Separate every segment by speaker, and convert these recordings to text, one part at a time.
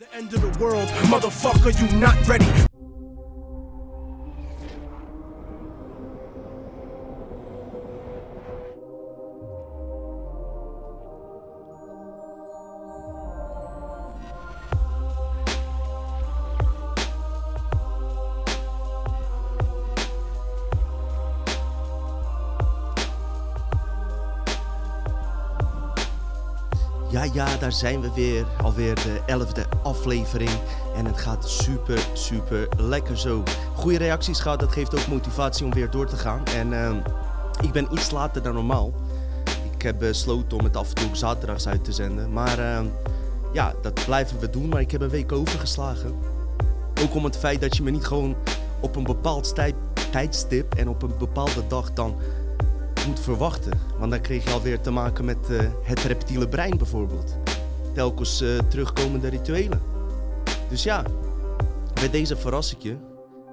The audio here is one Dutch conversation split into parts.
Speaker 1: The end of the world, motherfucker, you not ready.
Speaker 2: Ja, daar zijn we weer. Alweer de elfde aflevering. En het gaat super, super lekker zo. Goede reacties gehad, dat geeft ook motivatie om weer door te gaan. En ehm, ik ben iets later dan normaal. Ik heb besloten om het af en toe zaterdags uit te zenden. Maar ehm, ja, dat blijven we doen. Maar ik heb een week overgeslagen. Ook om het feit dat je me niet gewoon op een bepaald tijd, tijdstip en op een bepaalde dag dan verwachten. Want dan kreeg je alweer te maken met eh, het reptiele brein bijvoorbeeld. Telkens eh, terugkomende rituelen. Dus ja, bij deze verras ik je.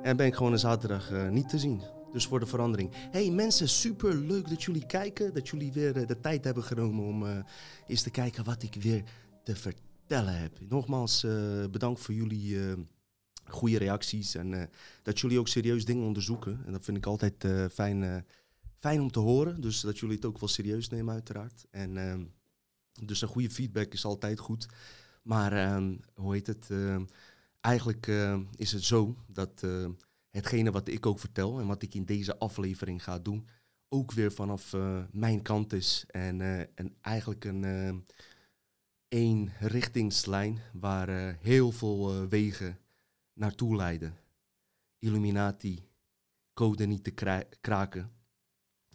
Speaker 2: En ben ik gewoon een zaterdag eh, niet te zien. Dus voor de verandering. Hey mensen, super leuk dat jullie kijken. Dat jullie weer de tijd hebben genomen om eens te kijken wat ik weer te vertellen heb. Nogmaals, bedankt voor jullie goede reacties. En dat jullie ook serieus dingen onderzoeken. En dat vind ik altijd fijn, fijn om te horen. Dus dat jullie het ook wel serieus nemen, uiteraard. En ehm, dus een goede feedback is altijd goed. Maar ehm, hoe heet het? ehm, eigenlijk is het zo dat hetgene wat ik ook vertel en wat ik in deze aflevering ga doen, ook weer vanaf eh, mijn kant is. En, eh, en eigenlijk een één richtingslijn waar eh, heel veel wegen naartoe leiden. Illuminati, code niet te kra- kraken.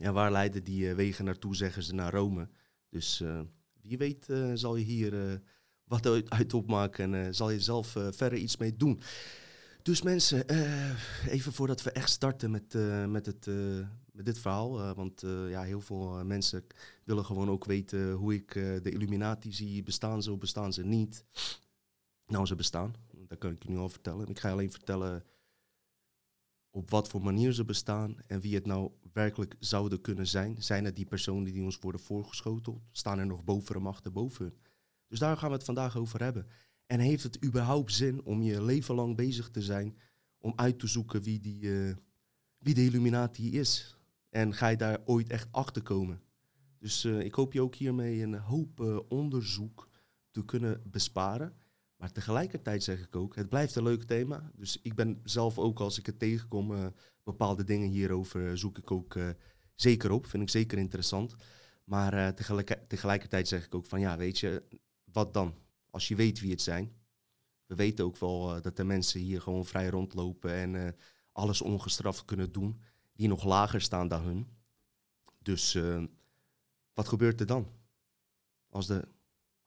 Speaker 2: Ja, waar leiden die eh, wegen naartoe, zeggen ze naar Rome. Dus eh, wie weet eh, zal je hier wat uit, opmaken en zal je zelf verder iets mee doen. Dus mensen, even voordat we echt starten met, met, het, met dit verhaal. want ja, heel veel mensen willen gewoon ook weten hoe ik de Illuminati zie. Bestaan ze of bestaan ze niet? Nou, ze bestaan. Dat kan ik je nu al vertellen. Ik ga alleen vertellen op wat voor manier ze bestaan en wie het nou werkelijk zouden kunnen zijn. Zijn het die personen die ons worden voorgeschoteld? Staan er nog bovere machten boven? Dus daar gaan we het vandaag over hebben. En heeft het überhaupt zin om je leven lang bezig te zijn om uit te zoeken wie, die, eh, wie de Illuminati is? En ga je daar ooit echt achter komen? Dus eh, ik hoop je ook hiermee een hoop eh, onderzoek te kunnen besparen. Maar tegelijkertijd zeg ik ook, het blijft een leuk thema. Dus ik ben zelf ook, als ik het tegenkom, eh, bepaalde dingen hierover zoek ik ook eh, zeker op. Vind ik zeker interessant. Maar eh, tegelijk, tegelijkertijd zeg ik ook van, ja, weet je, wat dan? Als je weet wie het zijn. We weten ook wel eh, dat de mensen hier gewoon vrij rondlopen en eh, alles ongestraft kunnen doen. Die nog lager staan dan hun. Dus eh, wat gebeurt er dan? Als de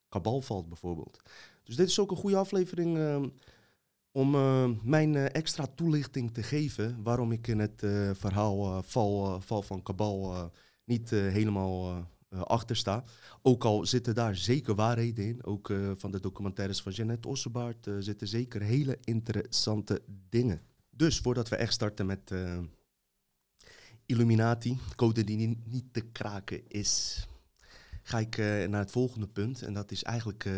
Speaker 2: kabal valt bijvoorbeeld. Dus dit is ook een goede aflevering eh, om eh, mijn eh, extra toelichting te geven. Waarom ik in het eh, verhaal eh, val, val van kabal eh, niet helemaal achter sta. Ook al zitten daar zeker waarheden in. Ook van de documentaires van Jeannette Ossebaard zitten zeker hele interessante dingen. Dus voordat we echt starten met Illuminati, code die ni- niet te kraken is, ga ik naar het volgende punt. En dat is eigenlijk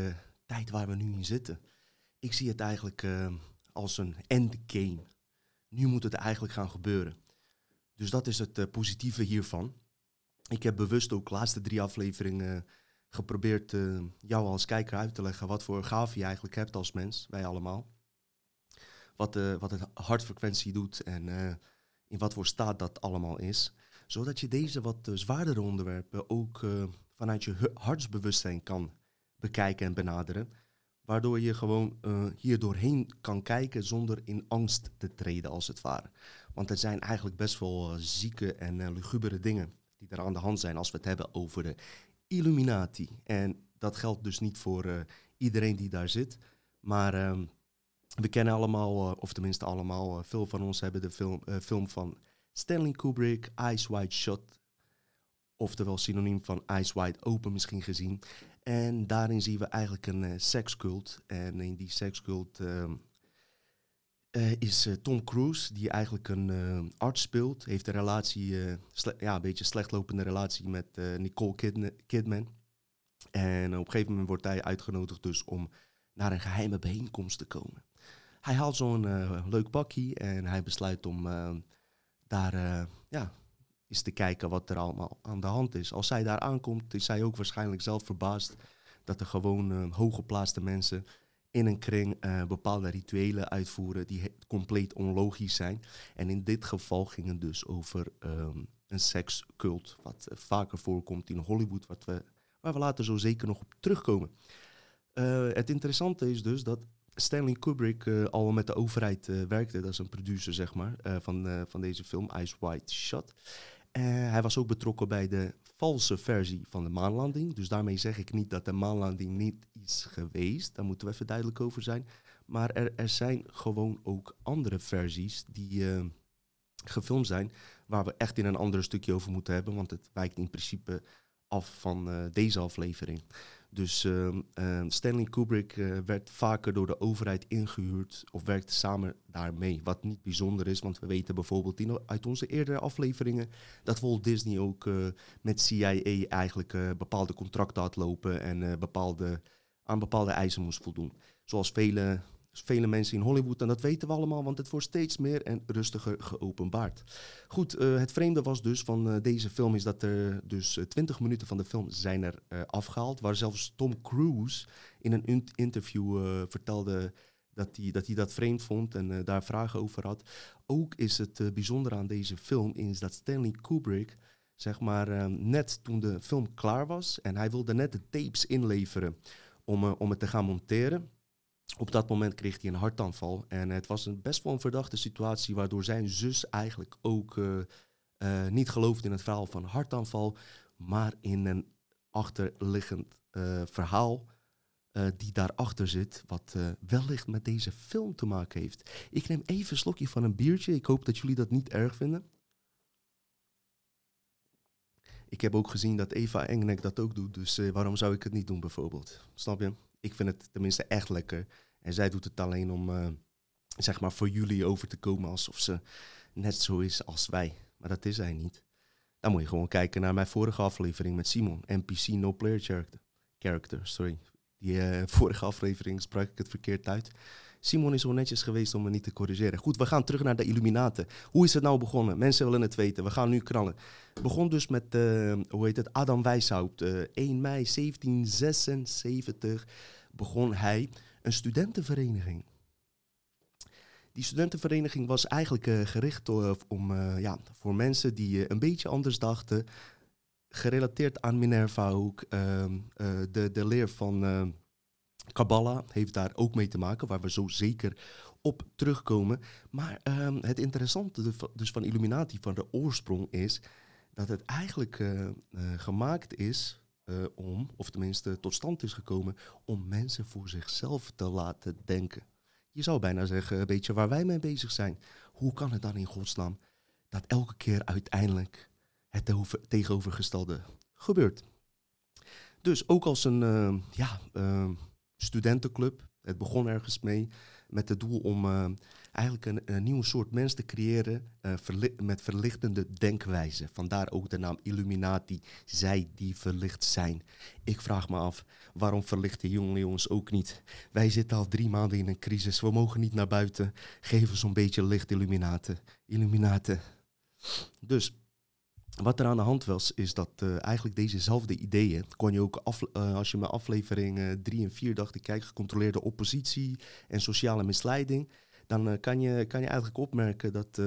Speaker 2: tijd waar we nu in zitten. Ik zie het eigenlijk eh, als een endgame. Nu moet het eigenlijk gaan gebeuren. Dus dat is het eh, positieve hiervan. Ik heb bewust ook de laatste drie afleveringen geprobeerd eh, jou als kijker uit te leggen wat voor gave je eigenlijk hebt als mens, wij allemaal. Wat, eh, wat het hartfrequentie doet en eh, in wat voor staat dat allemaal is. Zodat je deze wat eh, zwaardere onderwerpen ook eh, vanuit je hartsbewustzijn kan bekijken en benaderen. Waardoor je gewoon eh, hier doorheen kan kijken zonder in angst te treden, als het ware. Want het zijn eigenlijk best wel eh, zieke en eh, lugubere dingen die er aan de hand zijn als we het hebben over de Illuminati. En dat geldt dus niet voor iedereen die daar zit. Maar ehm, we kennen allemaal, of tenminste allemaal, veel van ons hebben de film, film van Stanley Kubrick, Eyes Wide Shut. Oftewel synoniem van Eyes Wide Open misschien gezien. En daarin zien we eigenlijk een eh, sekscult. En in die sekscult ehm, eh, is eh, Tom Cruise, die eigenlijk een arts speelt. Heeft een relatie, ja, een beetje slechtlopende relatie met Nicole Kidman. En op een gegeven moment wordt hij uitgenodigd dus om naar een geheime bijeenkomst te komen. Hij haalt zo'n leuk bakkie en hij besluit om daar ja, eens te kijken wat er allemaal aan de hand is. Als zij daar aankomt, is zij ook waarschijnlijk zelf verbaasd dat er gewoon hooggeplaatste mensen in een kring uh, bepaalde rituelen uitvoeren die compleet onlogisch zijn. En in dit geval ging het dus over um, een sekscult, wat uh, vaker voorkomt in Hollywood, wat we, waar we later zo zeker nog op terugkomen. Uh, het interessante is dus dat Stanley Kubrick al met de overheid werkte, dat is een producer zeg maar, van, van deze film, Ice White Shot. Hij was ook betrokken bij de valse versie van de maanlanding. Dus daarmee zeg ik niet dat de maanlanding niet is geweest. Daar moeten we even duidelijk over zijn. Maar er, er zijn gewoon ook andere versies die uh, gefilmd zijn. Waar we echt in een ander stukje over moeten hebben. Want het wijkt in principe af van uh, deze aflevering. Dus uh, Stanley Kubrick uh, werd vaker door de overheid ingehuurd of werkte samen daarmee. Wat niet bijzonder is, want we weten bijvoorbeeld in, uit onze eerdere afleveringen dat Walt Disney ook uh, met CIA eigenlijk bepaalde contracten had lopen en bepaalde, aan bepaalde eisen moest voldoen. Zoals vele vele mensen in Hollywood. En dat weten we allemaal, want het wordt steeds meer en rustiger geopenbaard. Goed, uh, het vreemde was dus van uh, deze film is dat er dus 20 minuten van de film zijn er uh, afgehaald. Waar zelfs Tom Cruise in een interview vertelde dat hij, dat dat vreemd vond en daar vragen over had. Ook is het bijzondere aan deze film is dat Stanley Kubrick zeg maar, net toen de film klaar was en hij wilde net de tapes inleveren om, om het te gaan monteren op dat moment kreeg hij een hartaanval. En het was een best wel een verdachte situatie, waardoor zijn zus eigenlijk ook uh, uh, niet geloofde in het verhaal van hartaanval, maar in een achterliggend uh, verhaal die daarachter zit, wat wellicht met deze film te maken heeft. Ik neem even een slokje van een biertje. Ik hoop dat jullie dat niet erg vinden. Ik heb ook gezien dat Eva Engnek dat ook doet, dus waarom zou ik het niet doen bijvoorbeeld? Snap je? Ik vind het tenminste echt lekker. En zij doet het alleen om, uh, zeg maar, voor jullie over te komen alsof ze net zo is als wij. Maar dat is zij niet. Dan moet je gewoon kijken naar mijn vorige aflevering met Simon. NPC No Player Character. Character, sorry. Die uh, vorige aflevering sprak ik het verkeerd uit. Simon is zo netjes geweest om me niet te corrigeren. Goed, we gaan terug naar de Illuminaten. Hoe is het nou begonnen? Mensen willen het weten. We gaan nu knallen. Het begon dus met, uh, hoe heet het, Adam Weishaupt. 1 mei 1776 begon hij een studentenvereniging. Die studentenvereniging was eigenlijk uh, gericht uh, om, uh, ja, voor mensen die een beetje anders dachten, gerelateerd aan Minerva ook. Ehm, de, de leer van Kabbalah heeft daar ook mee te maken, waar we zo zeker op terugkomen. Maar ehm, het interessante dus van Illuminati, van de oorsprong, is dat het eigenlijk gemaakt is uh, om, of tenminste tot stand is gekomen, om mensen voor zichzelf te laten denken. Je zou bijna zeggen, een beetje waar wij mee bezig zijn. Hoe kan het dan in godsnaam dat elke keer uiteindelijk het tegenovergestelde gebeurt? Dus ook als een uh, ja, uh, studentenclub, het begon ergens mee met het doel om eigenlijk een, nieuwe soort mens te creëren verli met verlichtende denkwijze. Vandaar ook de naam Illuminati, zij die verlicht zijn. Ik vraag me af, waarom verlichten jonge jongens ook niet? Wij zitten al drie maanden in een crisis, we mogen niet naar buiten. Geef ons een beetje licht, Illuminaten. Illuminaten. Dus wat er aan de hand was, is dat uh, eigenlijk dezezelfde ideeën kon je ook, af, uh, als je mijn aflevering 3 en 4 dacht ik, kijk, gecontroleerde oppositie en sociale misleiding, dan uh, kan, je, kan je eigenlijk opmerken dat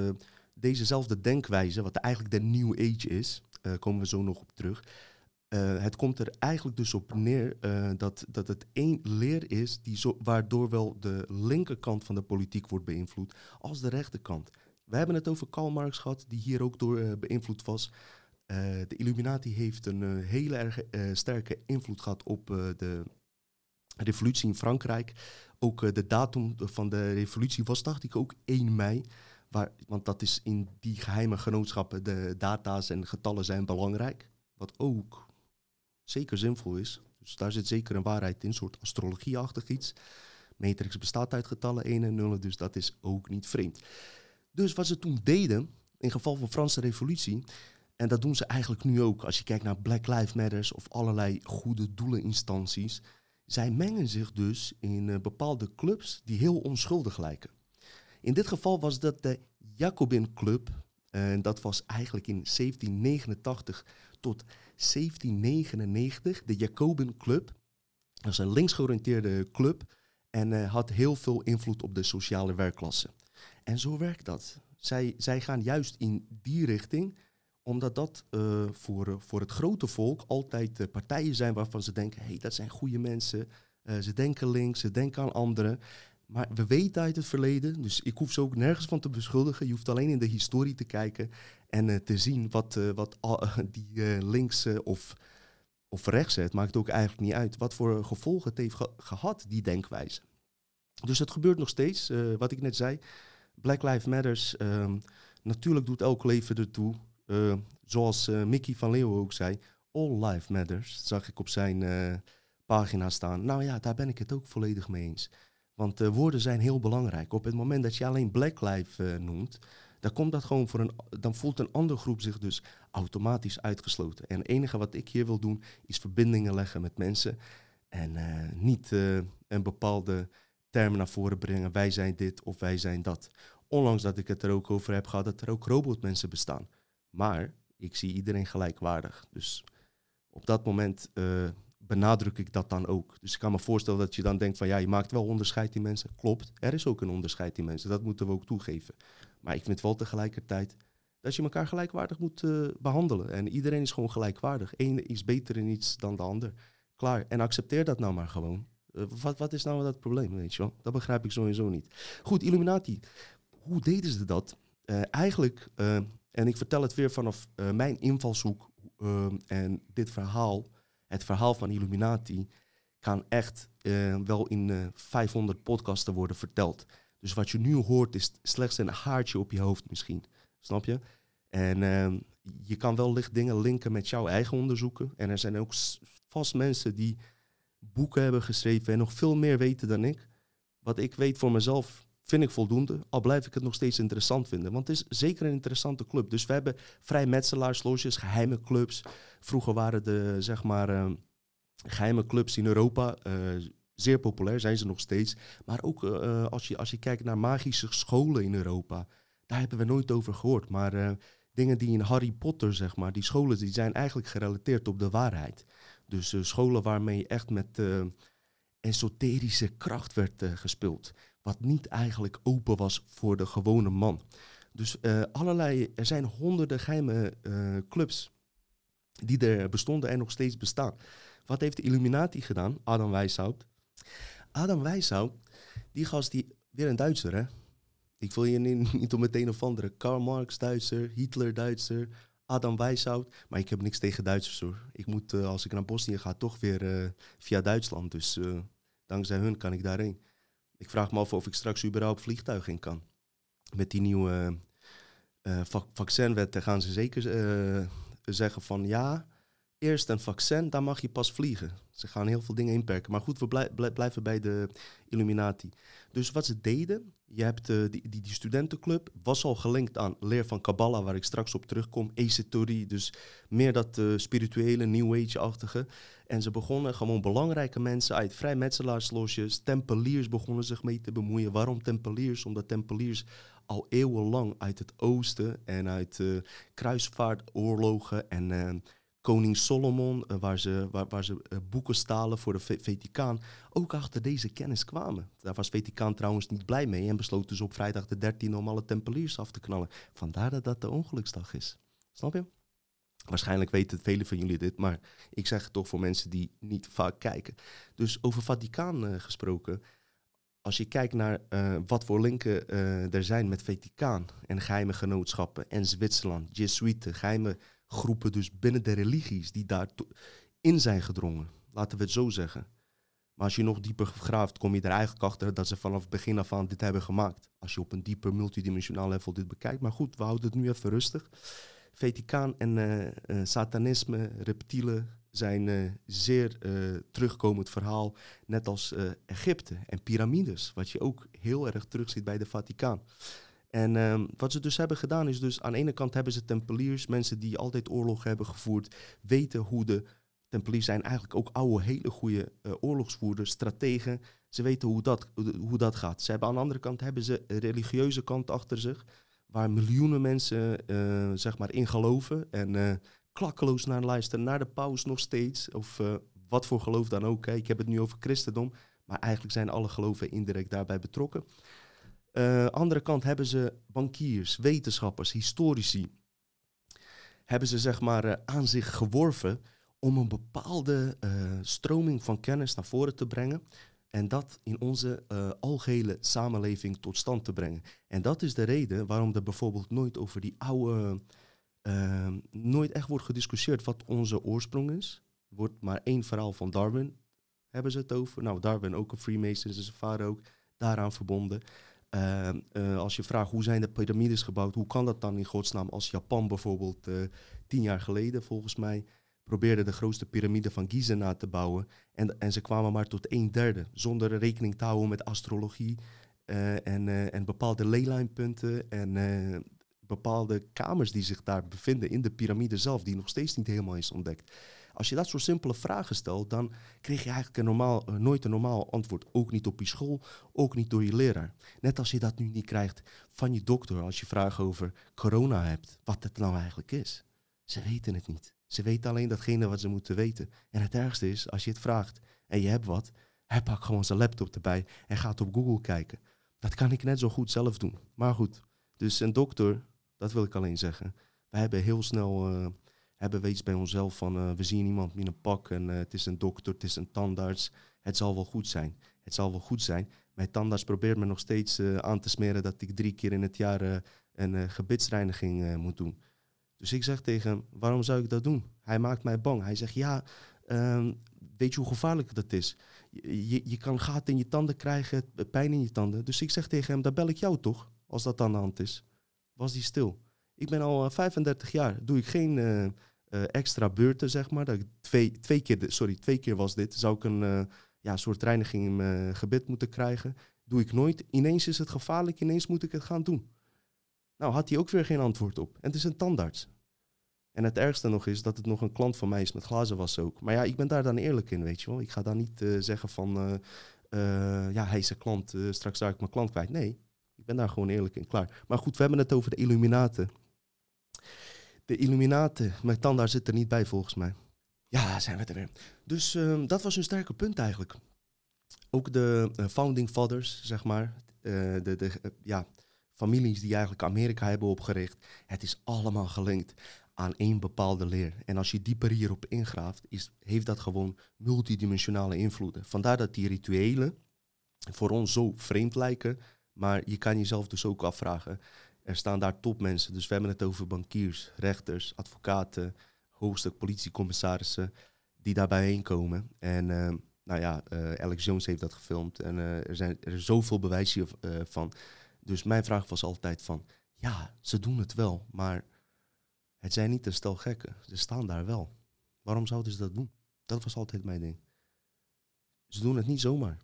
Speaker 2: dezezelfde denkwijze, wat eigenlijk de New Age is, komen we zo nog op terug, het komt er eigenlijk dus op neer dat, dat het één leer is die zo, waardoor wel de linkerkant van de politiek wordt beïnvloed als de rechterkant. We hebben het over Karl Marx gehad, die hier ook door beïnvloed was. De Illuminati heeft een hele erg sterke invloed gehad op de revolutie in Frankrijk. Ook de datum van de revolutie was, dacht ik, ook 1 mei. Waar, want dat is in die geheime genootschappen, de data's en getallen zijn belangrijk. Wat ook zeker zinvol is. Dus daar zit zeker een waarheid in, een soort astrologieachtig iets. Matrix bestaat uit getallen 1 en 0, dus dat is ook niet vreemd. Dus wat ze toen deden, in geval van Franse revolutie, en dat doen ze eigenlijk nu ook, als je kijkt naar Black Lives Matters of allerlei goede doeleninstanties, zij mengen zich dus in eh, bepaalde clubs die heel onschuldig lijken. In dit geval was dat de Jacobin Club. En dat was eigenlijk in 1789 tot 1799 de Jacobin Club. Dat is een linksgeoriënteerde club en uh, had heel veel invloed op de sociale werkklasse. En zo werkt dat. Zij, zij gaan juist in die richting, omdat dat uh, voor, voor het grote volk altijd partijen zijn waarvan ze denken: hé, hey, dat zijn goede mensen. ze denken links, ze denken aan anderen. Maar we weten uit het verleden, dus ik hoef ze ook nergens van te beschuldigen. Je hoeft alleen in de historie te kijken en te zien wat, wat die linkse of of rechtse, het maakt ook eigenlijk niet uit wat voor gevolgen het heeft gehad, die denkwijze. Dus het gebeurt nog steeds, wat ik net zei. Black Lives Matters, uh, natuurlijk doet elk leven ertoe. Uh, zoals uh, Mickey van Leeuwen ook zei, all life matters, zag ik op zijn pagina staan. Nou ja, daar ben ik het ook volledig mee eens. Want woorden zijn heel belangrijk. Op het moment dat je alleen Black Lives noemt, dan, komt dat gewoon voor een, dan voelt een andere groep zich dus automatisch uitgesloten. En het enige wat ik hier wil doen, is verbindingen leggen met mensen. En niet een bepaalde termen naar voren brengen. Wij zijn dit of wij zijn dat. Ondanks dat ik het er ook over heb gehad dat er ook robotmensen bestaan. Maar ik zie iedereen gelijkwaardig. Dus op dat moment uh, benadruk ik dat dan ook. Dus ik kan me voorstellen dat je dan denkt van ja, je maakt wel onderscheid in mensen. Klopt, er is ook een onderscheid in mensen. Dat moeten we ook toegeven. Maar ik vind wel tegelijkertijd dat je elkaar gelijkwaardig moet uh, behandelen. En iedereen is gewoon gelijkwaardig. Eén is beter in iets dan de ander. Klaar. En accepteer dat nou maar gewoon. Uh, wat, wat is nou dat probleem, weet je wel? Dat begrijp ik sowieso niet. Goed, Illuminati. Hoe deden ze dat? Eigenlijk, en ik vertel het weer vanaf mijn invalshoek en dit verhaal, het verhaal van Illuminati, kan echt wel in 500 podcasten worden verteld. Dus wat je nu hoort is slechts een haartje op je hoofd misschien. Snap je? En uh, je kan wel licht dingen linken met jouw eigen onderzoeken. En er zijn ook vast mensen die boeken hebben geschreven en nog veel meer weten dan ik. Wat ik weet voor mezelf vind ik voldoende, al blijf ik het nog steeds interessant vinden. Want het is zeker een interessante club. Dus we hebben vrijmetselaarsloges, geheime clubs. Vroeger waren de, zeg maar, uh, geheime clubs in Europa uh, zeer populair, zijn ze nog steeds. Maar ook uh, als, je, als je kijkt naar magische scholen in Europa, daar hebben we nooit over gehoord. Maar dingen die in Harry Potter, zeg maar, die scholen, die zijn eigenlijk gerelateerd op de waarheid. Dus scholen waarmee echt met esoterische kracht werd gespeeld. Wat niet eigenlijk open was voor de gewone man. Dus allerlei, er zijn honderden geheime clubs die er bestonden en nog steeds bestaan. Wat heeft de Illuminati gedaan? Adam Weishaupt, Adam Weishaupt, die gast, die, weer een Duitser hè. Ik wil je niet, niet om meteen of andere. Karl Marx Duitser, Hitler Duitser, Adam Weishaupt. Maar ik heb niks tegen Duitsers hoor. Ik moet, uh, als ik naar Bosnië ga, toch weer via Duitsland. Dus dankzij hun kan ik daarheen. Ik vraag me af of ik straks überhaupt vliegtuig in kan. Met die nieuwe vaccinwetten gaan ze zeker zeggen van ja, eerst een vaccin, dan mag je pas vliegen. Ze gaan heel veel dingen inperken. Maar goed, we blij, blijven bij de Illuminati. Dus wat ze deden, je hebt uh, die, die, studentenclub, was al gelinkt aan leer van Kabbalah, waar ik straks op terugkom, esoterie, dus meer dat uh, spirituele, New Age-achtige. En ze begonnen gewoon belangrijke mensen uit vrijmetselaarslosjes, tempeliers begonnen zich mee te bemoeien. Waarom tempeliers? Omdat tempeliers al eeuwenlang uit het oosten en uit uh, kruisvaartoorlogen en koning Solomon, eh, waar ze, waar, waar ze eh, boeken stalen voor de Vaticaan, ook achter deze kennis kwamen. Daar was Vaticaan trouwens niet blij mee en besloot dus op vrijdag de 13e om alle tempeliers af te knallen. Vandaar dat dat de ongeluksdag is. Snap je? Waarschijnlijk weten velen van jullie dit, maar ik zeg het toch voor mensen die niet vaak kijken. Dus over Vaticaan uh, gesproken. Als je kijkt naar wat voor linken er zijn met Vaticaan en geheime genootschappen en Zwitserland, Jesuiten, geheime groepen dus binnen de religies die daarin zijn gedrongen. Laten we het zo zeggen. Maar als je nog dieper graaft, kom je er eigenlijk achter dat ze vanaf begin af aan dit hebben gemaakt. Als je op een dieper multidimensionaal level dit bekijkt. Maar goed, we houden het nu even rustig. Vaticaan en uh, uh, satanisme, reptielen zijn uh, zeer terugkomend verhaal. Net als Egypte en piramides, wat je ook heel erg terugziet bij de Vaticaan. En um, wat ze dus hebben gedaan is dus aan de ene kant hebben ze tempeliers, mensen die altijd oorlog hebben gevoerd, weten hoe de Tempeliers zijn eigenlijk ook oude, hele goede uh, oorlogsvoerders, strategen. Ze weten hoe dat, hoe dat gaat. Ze hebben aan de andere kant hebben ze een religieuze kant achter zich, waar miljoenen mensen uh, zeg maar in geloven en uh, klakkeloos naar luisteren, naar de paus nog steeds, of wat voor geloof dan ook. Hè. Ik heb het nu over christendom, maar eigenlijk zijn alle geloven indirect daarbij betrokken. Uh, andere kant hebben ze bankiers, wetenschappers, historici. Hebben ze zeg maar uh, aan zich geworven om een bepaalde uh, stroming van kennis naar voren te brengen. En dat in onze algehele samenleving tot stand te brengen. En dat is de reden waarom er bijvoorbeeld nooit over die oude. nooit echt wordt gediscussieerd wat onze oorsprong is. Wordt maar één verhaal van Darwin. Hebben ze het over? Nou, Darwin ook een Freemason, zijn vader ook daaraan verbonden. Uh, als je vraagt hoe zijn de piramides gebouwd, hoe kan dat dan in godsnaam als Japan bijvoorbeeld uh, tien jaar geleden volgens mij probeerde de grootste piramide van Gizeh na te bouwen en, en ze kwamen maar tot een derde zonder rekening te houden met astrologie en, en bepaalde leylijnpunten en bepaalde kamers die zich daar bevinden in de piramide zelf die nog steeds niet helemaal is ontdekt. Als je dat soort simpele vragen stelt, dan krijg je eigenlijk een normaal, uh, nooit een normaal antwoord. Ook niet op je school, ook niet door je leraar. Net als je dat nu niet krijgt van je dokter als je vragen over corona hebt, wat het nou eigenlijk is. Ze weten het niet. Ze weten alleen datgene wat ze moeten weten. En het ergste is, als je het vraagt en je hebt wat, hij pakt gewoon zijn laptop erbij en gaat op Google kijken. Dat kan ik net zo goed zelf doen. Maar goed, dus een dokter, dat wil ik alleen zeggen. Wij hebben heel snel uh, hebben we iets bij onszelf van uh, we zien iemand met een pak en uh, het is een dokter, het is een tandarts. Het zal wel goed zijn. Het zal wel goed zijn. Mijn tandarts probeert me nog steeds uh, aan te smeren dat ik drie keer in het jaar een gebitsreiniging moet doen. Dus ik zeg tegen hem, waarom zou ik dat doen? Hij maakt mij bang. Hij zegt, ja, um, weet je hoe gevaarlijk dat is? Je, je, je kan gaten in je tanden krijgen, pijn in je tanden. Dus ik zeg tegen hem, dan bel ik jou toch, als dat aan de hand is. Was die stil. Ik ben al 35 jaar, doe ik geen uh, extra beurten, zeg maar. Dat ik twee, twee, keer, sorry, twee keer was dit. Zou ik een uh, ja, soort reiniging in mijn gebit moeten krijgen. Doe ik nooit. Ineens is het gevaarlijk, ineens moet ik het gaan doen. Nou, had hij ook weer geen antwoord op. En het is een tandarts. En het ergste nog is dat het nog een klant van mij is met glazen was ook. Maar ja, ik ben daar dan eerlijk in, weet je wel. Ik ga daar niet uh, zeggen van, ja, hij is een klant, straks raak ik mijn klant kwijt. Nee, ik ben daar gewoon eerlijk in, klaar. Maar goed, we hebben het over de Illuminaten de Illuminaten. Mijn tandarts zit er niet bij volgens mij. Ja, zijn we er weer. Dus uh, dat was een sterke punt eigenlijk. Ook de uh, founding fathers, zeg maar. Uh, de de ja, families die eigenlijk Amerika hebben opgericht. Het is allemaal gelinkt aan één bepaalde leer. En als je dieper hierop ingraaft, is, heeft dat gewoon multidimensionale invloeden. Vandaar dat die rituelen voor ons zo vreemd lijken. Maar je kan jezelf dus ook afvragen er staan daar topmensen. Dus we hebben het over bankiers, rechters, advocaten, hoofdstuk politiecommissarissen die daarbij heen komen. En uh, nou ja, uh, Alex Jones heeft dat gefilmd en uh, er, zijn, er zoveel bewijs van. Dus mijn vraag was altijd van, ja, ze doen het wel, maar het zijn niet een stel gekken. Ze staan daar wel. Waarom zouden ze dat doen? Dat was altijd mijn ding. Ze doen het niet zomaar.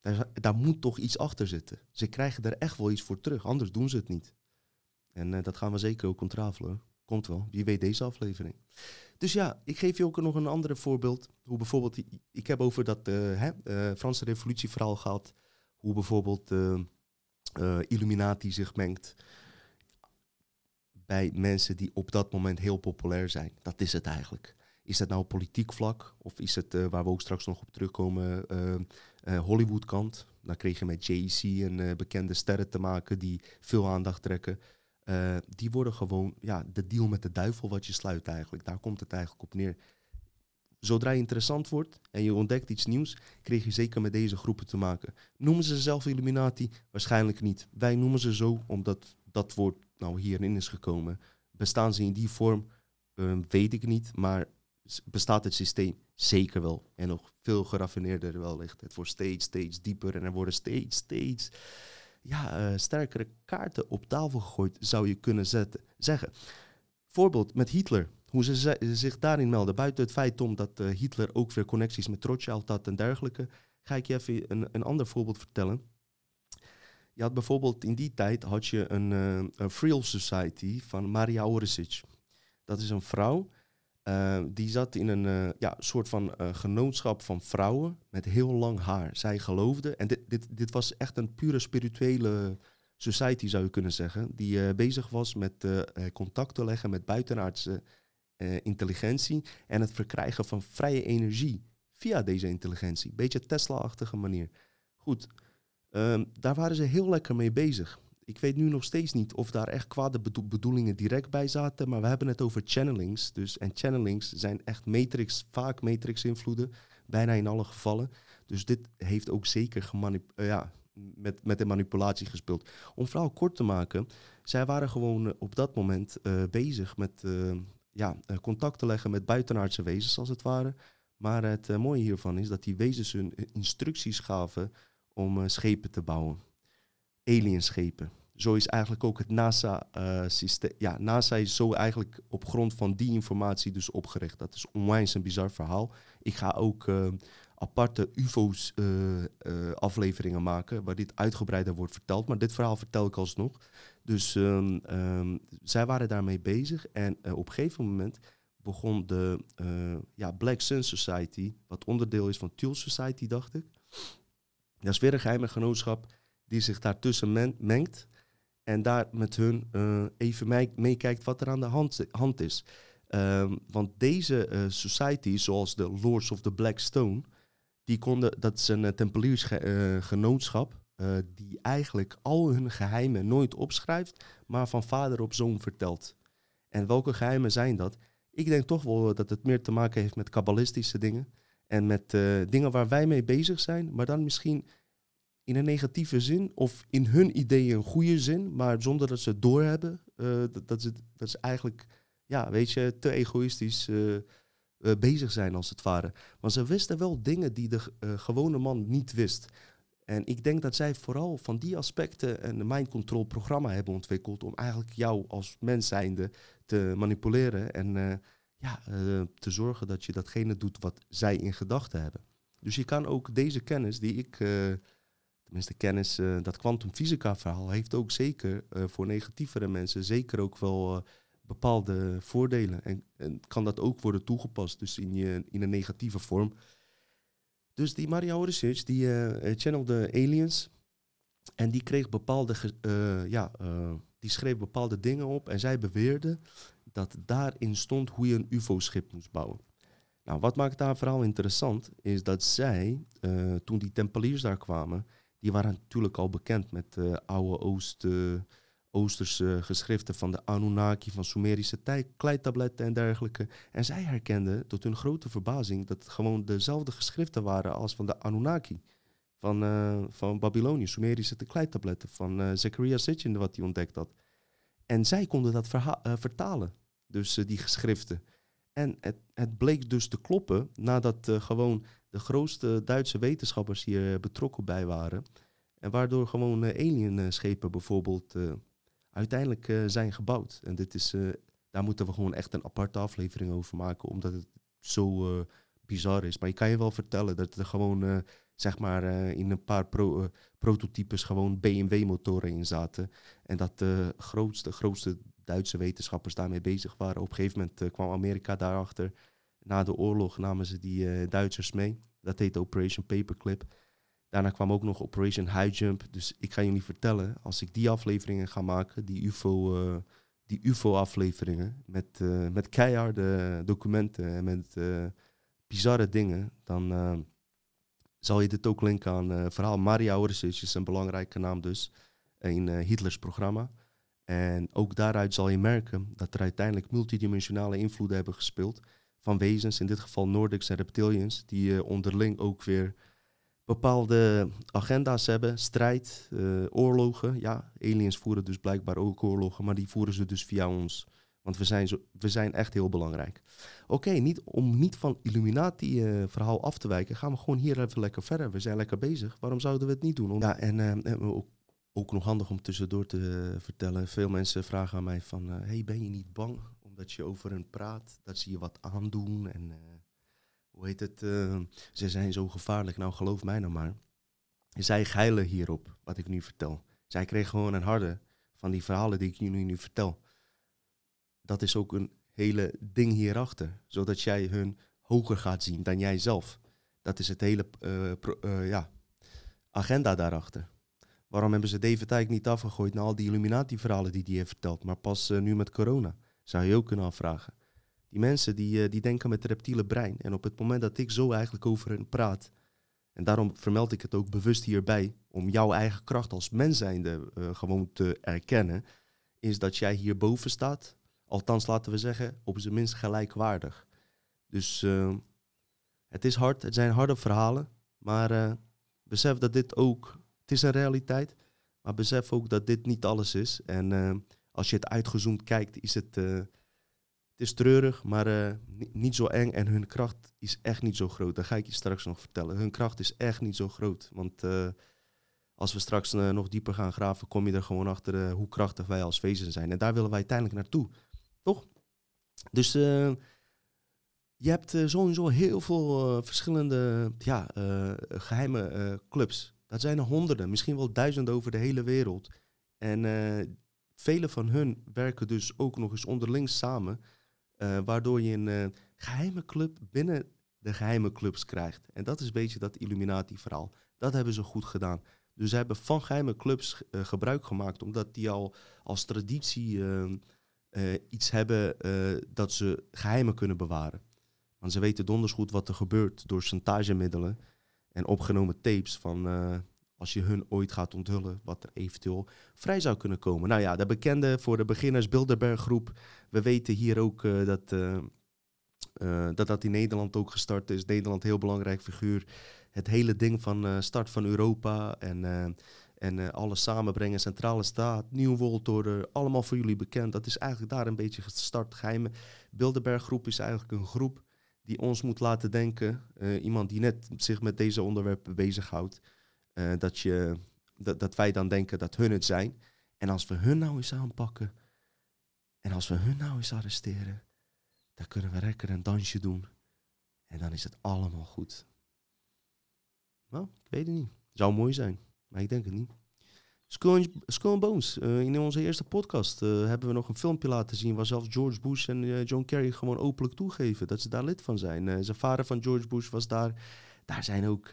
Speaker 2: Daar, daar moet toch iets achter zitten. Ze krijgen er echt wel iets voor terug, anders doen ze het niet. En uh, dat gaan we zeker ook ontrafelen. Komt wel. Wie weet deze aflevering. Dus ja, ik geef je ook nog een ander voorbeeld. Hoe bijvoorbeeld, ik heb over dat uh, hè, uh, Franse revolutieverhaal gehad. Hoe bijvoorbeeld Illuminati zich mengt bij mensen die op dat moment heel populair zijn. Dat is het eigenlijk. Is dat nou politiek vlak? Of is het, waar we ook straks nog op terugkomen, Hollywood kant? Dan kreeg je met Jay-Z en bekende sterren te maken die veel aandacht trekken. Uh, die worden gewoon ja, de deal met de duivel wat je sluit eigenlijk. Daar komt het eigenlijk op neer. Zodra je interessant wordt en je ontdekt iets nieuws, krijg je zeker met deze groepen te maken. Noemen ze zelf Illuminati? Waarschijnlijk niet. Wij noemen ze zo omdat dat woord nou hierin is gekomen. Bestaan ze in die vorm? Uh, weet ik niet, maar bestaat het systeem zeker wel. En nog veel geraffineerder wellicht. Het wordt steeds, steeds dieper en er worden steeds, steeds ja, uh, sterkere kaarten op tafel gegooid, zou je kunnen zeggen. Voorbeeld met Hitler. Hoe ze zich daarin melden. Buiten het feit om dat uh, Hitler ook weer connecties met Rothschild had en dergelijke, ga ik je even een, een ander voorbeeld vertellen. Je had bijvoorbeeld in die tijd had je een, uh, Society van Maria Oresic. Dat is een vrouw Uh, die zat in een uh, ja, soort van uh, genootschap van vrouwen met heel lang haar. Zij geloofde, en dit, dit, dit was echt een pure spirituele society zou je kunnen zeggen, die bezig was met contact te leggen met buitenaardse intelligentie en het verkrijgen van vrije energie via deze intelligentie. Beetje Tesla-achtige manier. Goed, um, daar waren ze heel lekker mee bezig. Ik weet nu nog steeds niet of daar echt kwade bedoelingen direct bij zaten, maar we hebben het over channelings. Dus, en channelings zijn echt matrix, vaak matrix-invloeden, bijna in alle gevallen. Dus dit heeft ook zeker uh, ja, met, met de manipulatie gespeeld. Om vooral kort te maken, zij waren gewoon uh, op dat moment uh, bezig met ja, contact te leggen met buitenaardse wezens, als het ware. Maar het mooie hiervan is dat die wezens hun instructies gaven om schepen te bouwen alienschepen. Zo is eigenlijk ook het NASA-systeem. Uh, ja, NASA is zo eigenlijk op grond van die informatie dus opgericht. Dat is onwijs een bizar verhaal. Ik ga ook uh, aparte UFO's-afleveringen uh, maken, waar dit uitgebreider wordt verteld. Maar dit verhaal vertel ik alsnog. Dus um, um, zij waren daarmee bezig. En op een gegeven moment begon de ja, Black Sun Society, wat onderdeel is van Tuel Society, dacht ik. Dat is weer een geheime genootschap die zich daartussen mengt en daar met hun uh, even meekijkt wat er aan de hand, is. Um, want deze uh, societies, zoals de Lords of the Black Stone, die konden, dat is een uh, tempeliersgenootschap, die eigenlijk al hun geheimen nooit opschrijft, maar van vader op zoon vertelt. En welke geheimen zijn dat? Ik denk toch wel dat het meer te maken heeft met kabbalistische dingen en met dingen waar wij mee bezig zijn, maar dan misschien in een negatieve zin of in hun ideeën een goede zin, maar zonder dat ze het doorhebben. Uh, dat, dat, is, dat is eigenlijk, ja, weet je, te egoïstisch uh, uh, bezig zijn als het ware. Maar ze wisten wel dingen die de gewone man niet wist. En ik denk dat zij vooral van die aspecten een mind control programma hebben ontwikkeld om eigenlijk jou als mens zijnde te manipuleren en ja, te zorgen dat je datgene doet wat zij in gedachten hebben. Dus je kan ook deze kennis die ik tenminste kennis, uh, dat kwantumfysica verhaal heeft ook zeker uh, voor negatievere mensen zeker ook wel uh, bepaalde voordelen. En, en, kan dat ook worden toegepast, dus in, je, in een negatieve vorm. Dus die Maria Orisic, die channelde aliens en die kreeg bepaalde, ja, die schreef bepaalde dingen op en zij beweerde dat daarin stond hoe je een ufo-schip moest bouwen. Nou, wat maakt daar vooral interessant, is dat zij, toen die tempeliers daar kwamen, die waren natuurlijk al bekend met uh, oude Oost, uh, Oosterse geschriften van de Anunnaki, van Sumerische kleitabletten en dergelijke. En zij herkenden tot hun grote verbazing dat het gewoon dezelfde geschriften waren als van de Anunnaki. Van, uh, van Babylonië, Sumerische kleitabletten, van uh, Zechariah Sitchin, wat hij ontdekt had. En zij konden dat vertalen, dus die geschriften. En het, het, bleek dus te kloppen nadat gewoon de grootste Duitse wetenschappers hier betrokken bij waren. En waardoor gewoon uh, alienschepen bijvoorbeeld uh, uiteindelijk uh, zijn gebouwd. En dit is, daar moeten we gewoon echt een aparte aflevering over maken, omdat het zo bizar is. Maar ik kan je wel vertellen dat er gewoon, zeg maar, in een paar pro prototypes gewoon BMW-motoren in zaten. En dat de grootste, grootste Duitse wetenschappers daarmee bezig waren. Op een gegeven moment kwam Amerika daarachter na de oorlog namen ze die uh, Duitsers mee. Dat heette Operation Paperclip. Daarna kwam ook nog Operation High Jump. Dus ik ga jullie vertellen, als ik die afleveringen ga maken, die UFO, uh, die UFO-afleveringen, met, uh, met keiharde documenten en met bizarre dingen, dan zal je dit ook linken aan het verhaal. Maria Orsic is een belangrijke naam dus in Hitlers programma. En ook daaruit zal je merken dat er uiteindelijk multidimensionale invloeden hebben gespeeld van wezens, in dit geval Nordics en reptilians, die uh, onderling ook weer bepaalde agenda's hebben, strijd, uh, oorlogen. Ja, aliens voeren dus blijkbaar ook oorlogen, maar die voeren ze dus via ons. Want we zijn, zo, we zijn echt heel belangrijk. Oké, niet, om niet van Illuminati-verhaal uh, af te wijken, gaan we gewoon hier even lekker verder. We zijn lekker bezig. Waarom zouden we het niet doen? Ja, en ook, ook, nog handig om tussendoor te vertellen. Veel mensen vragen aan mij van, hey, ben je niet bang omdat je over hen praat, dat ze je wat aandoen. En uh, hoe heet het? Uh, ze zijn zo gevaarlijk. Nou, geloof mij nou maar. Zij geilen hierop, wat ik nu vertel. Zij kregen gewoon een harde van die verhalen die ik jullie nu vertel. Dat is ook een hele ding hierachter. Zodat jij hun hoger gaat zien dan jij zelf. Dat is het hele eh, eh, ja, agenda daarachter. Waarom hebben ze David Icke niet afgegooid na al die Illuminati-verhalen die hij heeft verteld, maar pas eh, nu met corona? Zou je ook kunnen afvragen. Die mensen die, eh, die denken met het reptiele brein. En op het moment dat ik zo eigenlijk over hen praat, en daarom vermeld ik het ook bewust hierbij, om jouw eigen kracht als mens zijnde eh, gewoon te erkennen, is dat jij hierboven staat. Althans, laten we zeggen, op zijn minst gelijkwaardig. Dus eh, het is hard, het zijn harde verhalen, maar besef dat dit ook, het is een realiteit, maar besef ook dat dit niet alles is. En als je het uitgezoomd kijkt, is het, eh, het is treurig, maar eh, ni- niet zo eng. En hun kracht is echt niet zo groot. Dat ga ik je straks nog vertellen. Hun kracht is echt niet zo groot. Want eh, als we straks nog dieper gaan graven, kom je er gewoon achter hoe krachtig wij als wezen zijn. En daar willen wij uiteindelijk naartoe. Toch? Dus je hebt sowieso heel veel verschillende ja, eh, geheime eh, clubs. Dat zijn er honderden, misschien wel duizenden over de hele wereld. En eh, vele van hun werken dus ook nog eens onderling samen. eh, waardoor je een eh, geheime club binnen de geheime clubs krijgt. En dat is een beetje dat Illuminati-verhaal. Dat hebben ze goed gedaan. Dus ze hebben van geheime clubs eh, gebruik gemaakt, omdat die al als traditie eh, eh, iets hebben dat ze geheimen kunnen bewaren. Want ze weten donders goed wat er gebeurt door chantagemiddelen en opgenomen tapes van als je hun ooit gaat onthullen wat er eventueel vrij zou kunnen komen. Nou ja, de bekende voor de beginners Bilderberg groep. We weten hier ook eh, dat, eh, eh, dat dat in Nederland ook gestart is. Nederland heel belangrijk figuur. Het hele ding van start van Europa en, en alles samenbrengen, centrale staat, Nieuw World allemaal voor jullie bekend. Dat is eigenlijk daar een beetje gestart. Geheime Bilderberg groep is eigenlijk een groep die ons moet laten denken. iemand die net zich met deze onderwerpen bezighoudt. Eh, dat, je, dat, dat wij dan denken dat hun het zijn. En als we hun nou eens aanpakken. En als we hun nou eens arresteren. Dan kunnen we lekker een dansje doen. En dan is het allemaal goed. Nou, ik weet het niet. Zou mooi zijn. Maar ik denk het niet. Skull Bones. eh, in onze eerste podcast eh, hebben we nog een filmpje laten zien... waar zelfs George Bush en John Kerry gewoon openlijk toegeven... dat ze daar lid van zijn. Zijn vader van George Bush was daar. Daar zijn ook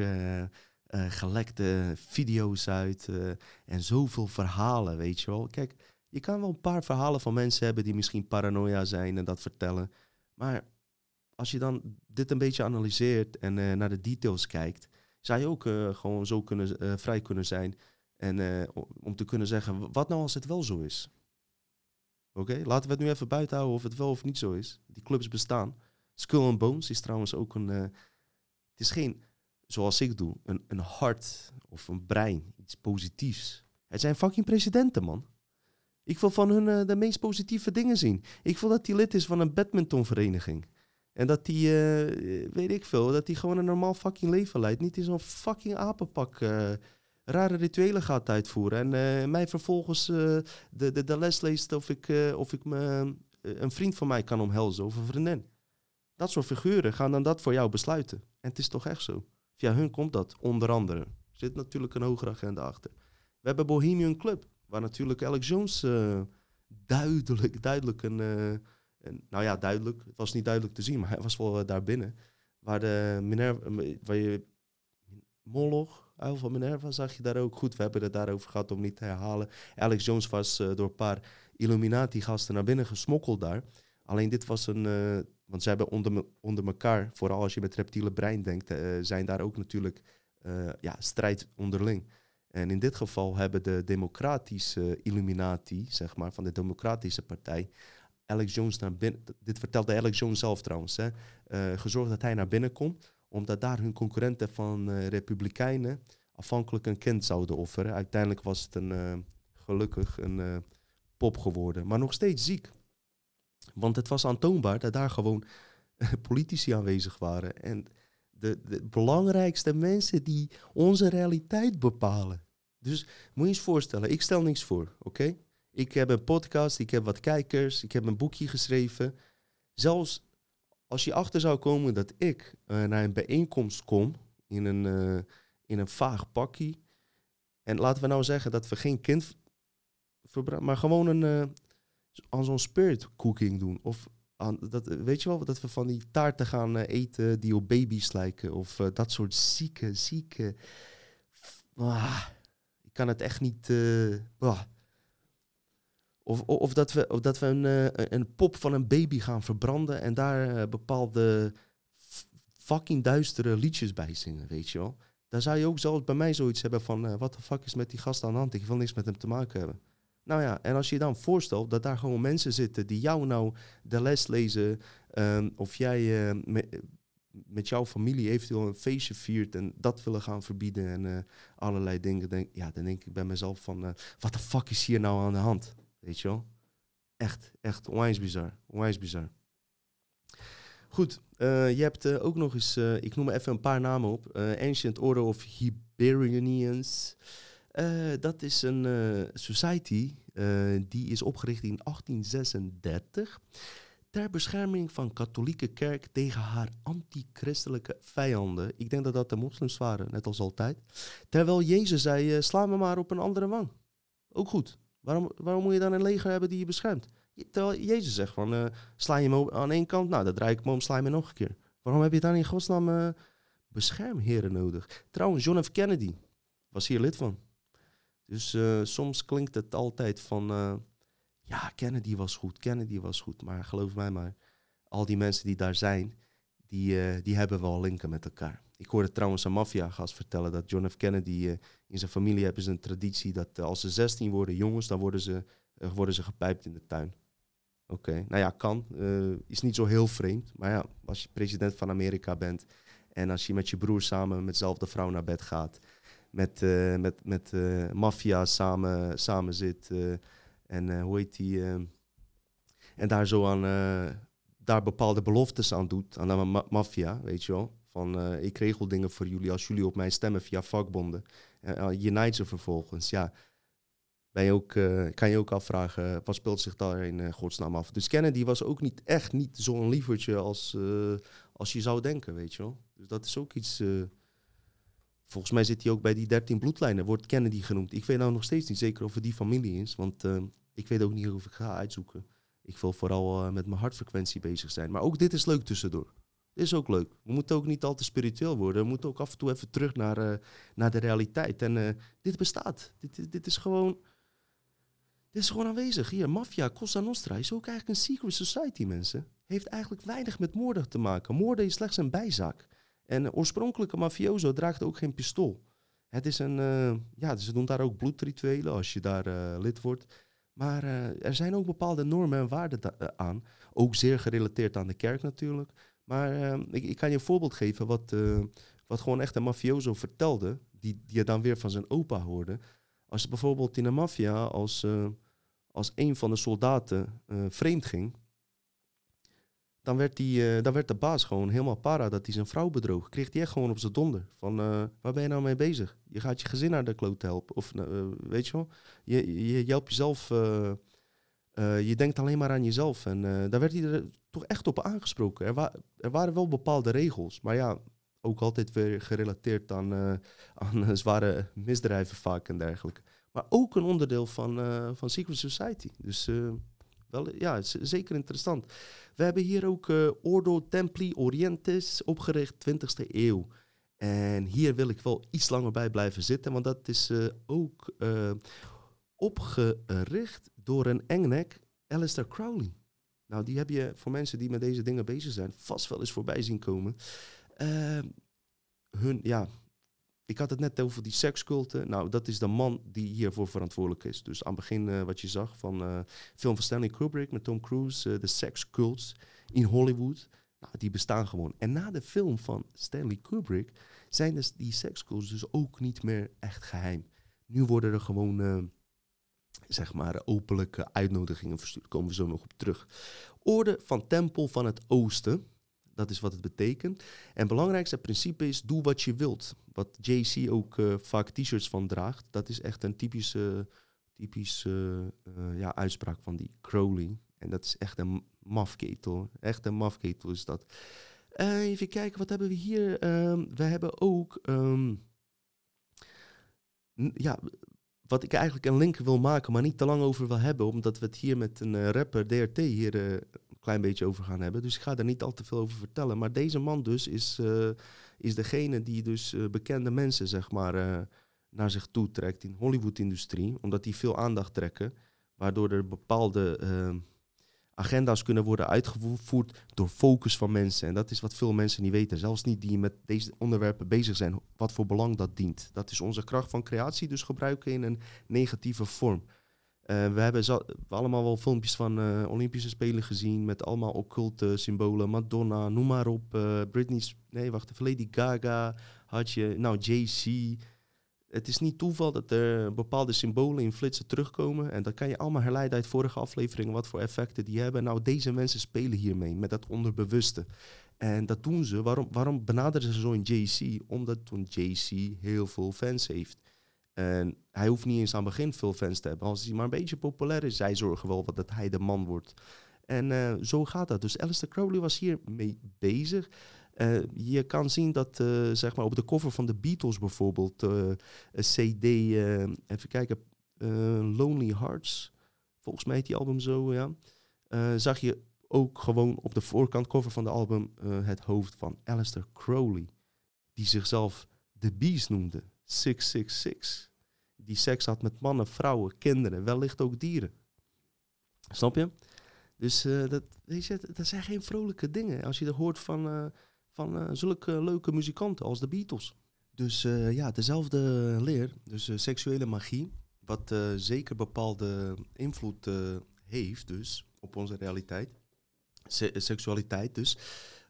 Speaker 2: eh, gelekte video's uit... eh, en zoveel verhalen, weet je wel. Kijk, je kan wel een paar verhalen van mensen hebben... die misschien paranoia zijn en dat vertellen. Maar als je dan dit een beetje analyseert... en eh, naar de details kijkt... zou je ook gewoon zo kunnen, vrij kunnen zijn... En om te kunnen zeggen, wat nou als het wel zo is? Oké, laten we het nu even buiten houden of het wel of niet zo is. Die clubs bestaan. Skull and Bones is trouwens ook een... het is geen, zoals ik doe, een, een hart of een brein. Iets positiefs. Het zijn fucking presidenten, man. Ik wil van hun eh, de meest positieve dingen zien. Ik wil dat hij lid is van een badmintonvereniging. En dat hij, eh, weet ik veel, dat hij gewoon een normaal fucking leven leidt. Niet in zo'n fucking apenpak... eh, rare rituelen gaat uitvoeren. En mij vervolgens de, de, de les leest of ik, of ik me, een vriend van mij kan omhelzen of een vriendin. Dat soort figuren gaan dan dat voor jou besluiten. En het is toch echt zo. Via hun komt dat, onder andere. Er zit natuurlijk een hogere agenda achter. We hebben Bohemian Club, waar natuurlijk Alex Jones eh, duidelijk, duidelijk een, eh, een... Nou ja, duidelijk. Het was niet duidelijk te zien, maar hij was wel eh, daar binnen. Waar, de Minerva, waar je Moloch, Uil van Minerva, zag je daar ook. Goed, we hebben het daarover gehad om niet te herhalen. Alex Jones was door een paar Illuminati-gasten naar binnen gesmokkeld daar. Alleen dit was een... want ze hebben onder, onder elkaar, vooral als je met reptiele brein denkt, eh, zijn daar ook natuurlijk eh, ja, strijd onderling. En in dit geval hebben de democratische Illuminati, zeg maar, van de democratische partij, Alex Jones naar binnen... Dit vertelde Alex Jones zelf trouwens, hè, eh, gezorgd dat hij naar binnen komt omdat daar hun concurrenten van Republikeinen afhankelijk een kind zouden offeren. Uiteindelijk was het een, gelukkig een pop geworden, maar nog steeds ziek. Want het was aantoonbaar dat daar gewoon politici aanwezig waren. En de, de belangrijkste mensen die onze realiteit bepalen. Dus moet je eens voorstellen, ik stel niks voor, oké? Ik heb een podcast, ik heb wat kijkers, ik heb een boekje geschreven. Zelfs als je achter zou komen dat ik eh, naar een bijeenkomst kom in een, eh, in een vaag pakje. En laten we nou zeggen dat we geen kind verbruiken, maar gewoon een, eh, aan zo'n spirit cooking doen. Of dat, weet je wel, dat we van die taarten gaan eh, eten die op baby's lijken. Of eh, dat soort zieke, zieke... Ah, ik kan het echt niet... eh, ah. Of, of, dat we, of dat we een, een pop van een baby gaan verbranden en daar bepaalde fucking duistere liedjes bij zingen, weet je wel. Daar zou je ook zelfs bij mij zoiets hebben van, wat de fuck is met die gast aan de hand? Ik wil niks met hem te maken hebben. Nou ja, en als je dan voorstelt dat daar gewoon mensen zitten die jou nou de les lezen, ehm, of jij eh, met, jouw familie eventueel een feestje viert en dat willen gaan verbieden en eh, allerlei dingen, denk, ja, dan denk ik bij mezelf van, eh, wat de fuck is hier nou aan de hand? Weet je wel? Echt, echt onwijs bizar. Onwijs bizar. Goed, je hebt ook nog eens, ik noem even een paar namen op. Ancient Order of Hibernians. Eh, dat is een eh, society eh, die is opgericht in 1836 ter bescherming van katholieke kerk tegen haar antichristelijke vijanden. Ik denk dat dat de moslims waren, net als altijd. Terwijl Jezus zei, sla me maar op een andere wang. Ook goed. Waarom, waarom moet je dan een leger hebben die je beschermt? Terwijl Jezus zegt van, sla je me aan één kant, nou, dan draai ik me om, sla je me nog een keer. Waarom heb je dan in godsnaam beschermheren nodig? Trouwens, John F. Kennedy was hier lid van. Dus eh, soms klinkt het altijd van, eh, ja, Kennedy was goed, Kennedy was goed. Maar geloof mij maar, al die mensen die daar zijn, die, eh, die hebben wel linken met elkaar. Ik hoorde trouwens een maffiagast vertellen dat John F. Kennedy, in zijn familie hebben ze een traditie dat als ze 16 worden jongens, dan worden ze, worden ze gepijpt in de tuin. Oké, nou ja, kan. is niet zo heel vreemd. Maar ja, als je president van Amerika bent en als je met je broer samen met dezelfde vrouw naar bed gaat, met, eh, met, met eh, maffia samen, samen zit eh, en hoe heet die, en daar zo aan, daar bepaalde beloftes aan doet, aan de ma- maffia, weet je wel. Van ik regel dingen voor jullie als jullie op mij stemmen via vakbonden. En je nijdt ze vervolgens, ja. Ben je ook, kan je ook afvragen, wat speelt zich daar in godsnaam af? Dus Kennedy was ook niet echt niet zo'n lievertje als, als je zou denken, weet je wel. Dus dat is ook iets... volgens mij zit hij ook bij die 13 bloedlijnen, wordt Kennedy genoemd. Ik weet nou nog steeds niet zeker of het die familie is, want eh, ik weet ook niet of ik ga uitzoeken. Ik wil vooral eh, met mijn hartfrequentie bezig zijn. Maar ook dit is leuk tussendoor. Dit is ook leuk. We moeten ook niet al te spiritueel worden. We moeten ook af en toe even terug naar, eh, naar de realiteit. En dit bestaat. Dit, dit, is gewoon... Dit is gewoon aanwezig. Hier, maffia, Cosa Nostra is ook eigenlijk een secret society, mensen. Heeft eigenlijk weinig met moorden te maken. Moorden is slechts een bijzaak. En de oorspronkelijke mafioso draagt ook geen pistool. Het is een... eh, ja, ze doen daar ook bloedrituelen als je daar eh, lid wordt. Maar eh, er zijn ook bepaalde normen en waarden aan. Ook zeer gerelateerd aan de kerk natuurlijk. Maar ik, ik kan je een voorbeeld geven wat, wat gewoon echt een mafioso vertelde. Die, die je dan weer van zijn opa hoorde. Als bijvoorbeeld in een maffia, als, als een van de soldaten vreemd ging. Dan werd, die, eh, dan werd de baas gewoon helemaal para dat hij zijn vrouw bedroog. Kreeg hij echt gewoon op zijn donder. Van, eh, waar ben je nou mee bezig? Je gaat je gezin naar de kloot helpen. Of, eh, weet je wel? Je, je, helpt jezelf... je denkt alleen maar aan jezelf. En daar werd hij er toch echt op aangesproken. Er, er waren wel bepaalde regels. Maar ja, ook altijd weer gerelateerd aan, aan zware misdrijven vaak en dergelijke. Maar ook een onderdeel van, van Secret Society. Dus wel, ja, zeker interessant. We hebben hier ook eh, Ordo Templi Orientis, opgericht 20e eeuw. En hier wil ik wel iets langer bij blijven zitten, want dat is eh, ook eh, opgericht door een engnek, Alistair Crowley. Nou, die heb je voor mensen die met deze dingen bezig zijn vast wel eens voorbij zien komen. Hun, ja, ik had het net over die seksculten. Nou, dat is de man die hiervoor verantwoordelijk is. Dus aan het begin eh, wat je zag van eh film van Stanley Kubrick met Tom Cruise, eh, de sex cults in Hollywood. Nou, die bestaan gewoon. En na de film van Stanley Kubrick zijn dus die sekscults dus ook niet meer echt geheim. Nu worden er gewoon, zeg maar, openlijke uitnodigingen verstuurd. Daar komen we zo nog op terug. Orde van Tempel van het Oosten. Dat is wat het betekent. En het belangrijkste principe is, doe wat je wilt. Wat JC ook eh, vaak t-shirts van draagt. Dat is echt een typische, typische eh, ja, uitspraak van die Crowley. En dat is echt een mafketel. Echt een mafketel is dat. Eh, even kijken, wat hebben we hier? Ehm, we hebben ook... ehm, ja, wat ik eigenlijk een link wil maken, maar niet te lang over wil hebben, omdat we het hier met een rapper, DRT, hier klein beetje over gaan hebben. Dus ik ga daar niet al te veel over vertellen. Maar deze man dus is, uh, is degene die dus bekende mensen, zeg maar, naar zich toe trekt in Hollywood-industrie. Omdat die veel aandacht trekken. Waardoor er bepaalde agenda's kunnen worden uitgevoerd door focus van mensen. En dat is wat veel mensen niet weten. Zelfs niet die met deze onderwerpen bezig zijn. Wat voor belang dat dient. Dat is onze kracht van creatie dus gebruiken in een negatieve vorm. Uh, we hebben allemaal wel filmpjes van uh, Olympische Spelen gezien met allemaal occulte symbolen. Madonna, noem maar op. Uh, Britney, nee wacht even, Lady Gaga had je. Nou, JC, het is niet toeval dat er bepaalde symbolen in flitsen terugkomen. En dat kan je allemaal herleiden uit vorige afleveringen, wat voor effecten die hebben. Nou, deze mensen spelen hiermee, met dat onderbewuste. En dat doen ze. Waarom, waarom benaderen ze zo een JC? Omdat een JC heel veel fans heeft. En hij hoeft niet eens aan het begin veel fans te hebben. Als hij maar een beetje populair is, zij zorgen wel dat hij de man wordt. En uh, zo gaat dat. Dus Alistair Crowley was hiermee bezig. Uh, je kan zien dat uh, zeg maar op de cover van de Beatles bijvoorbeeld, een CD, even kijken, Lonely Hearts, volgens mij heet die album zo, ja. zag je ook gewoon op de voorkant cover van de album het hoofd van Alistair Crowley, die zichzelf The Beast noemde, 666. Die seks had met mannen, vrouwen, kinderen, wellicht ook dieren. Snap je? Dus dat, weet je, dat zijn geen vrolijke dingen. Als je er hoort van van uh, zulke leuke muzikanten als de Beatles. Dus ja, dezelfde leer, dus seksuele magie, wat zeker bepaalde invloed heeft dus op onze realiteit. Se seksualiteit dus,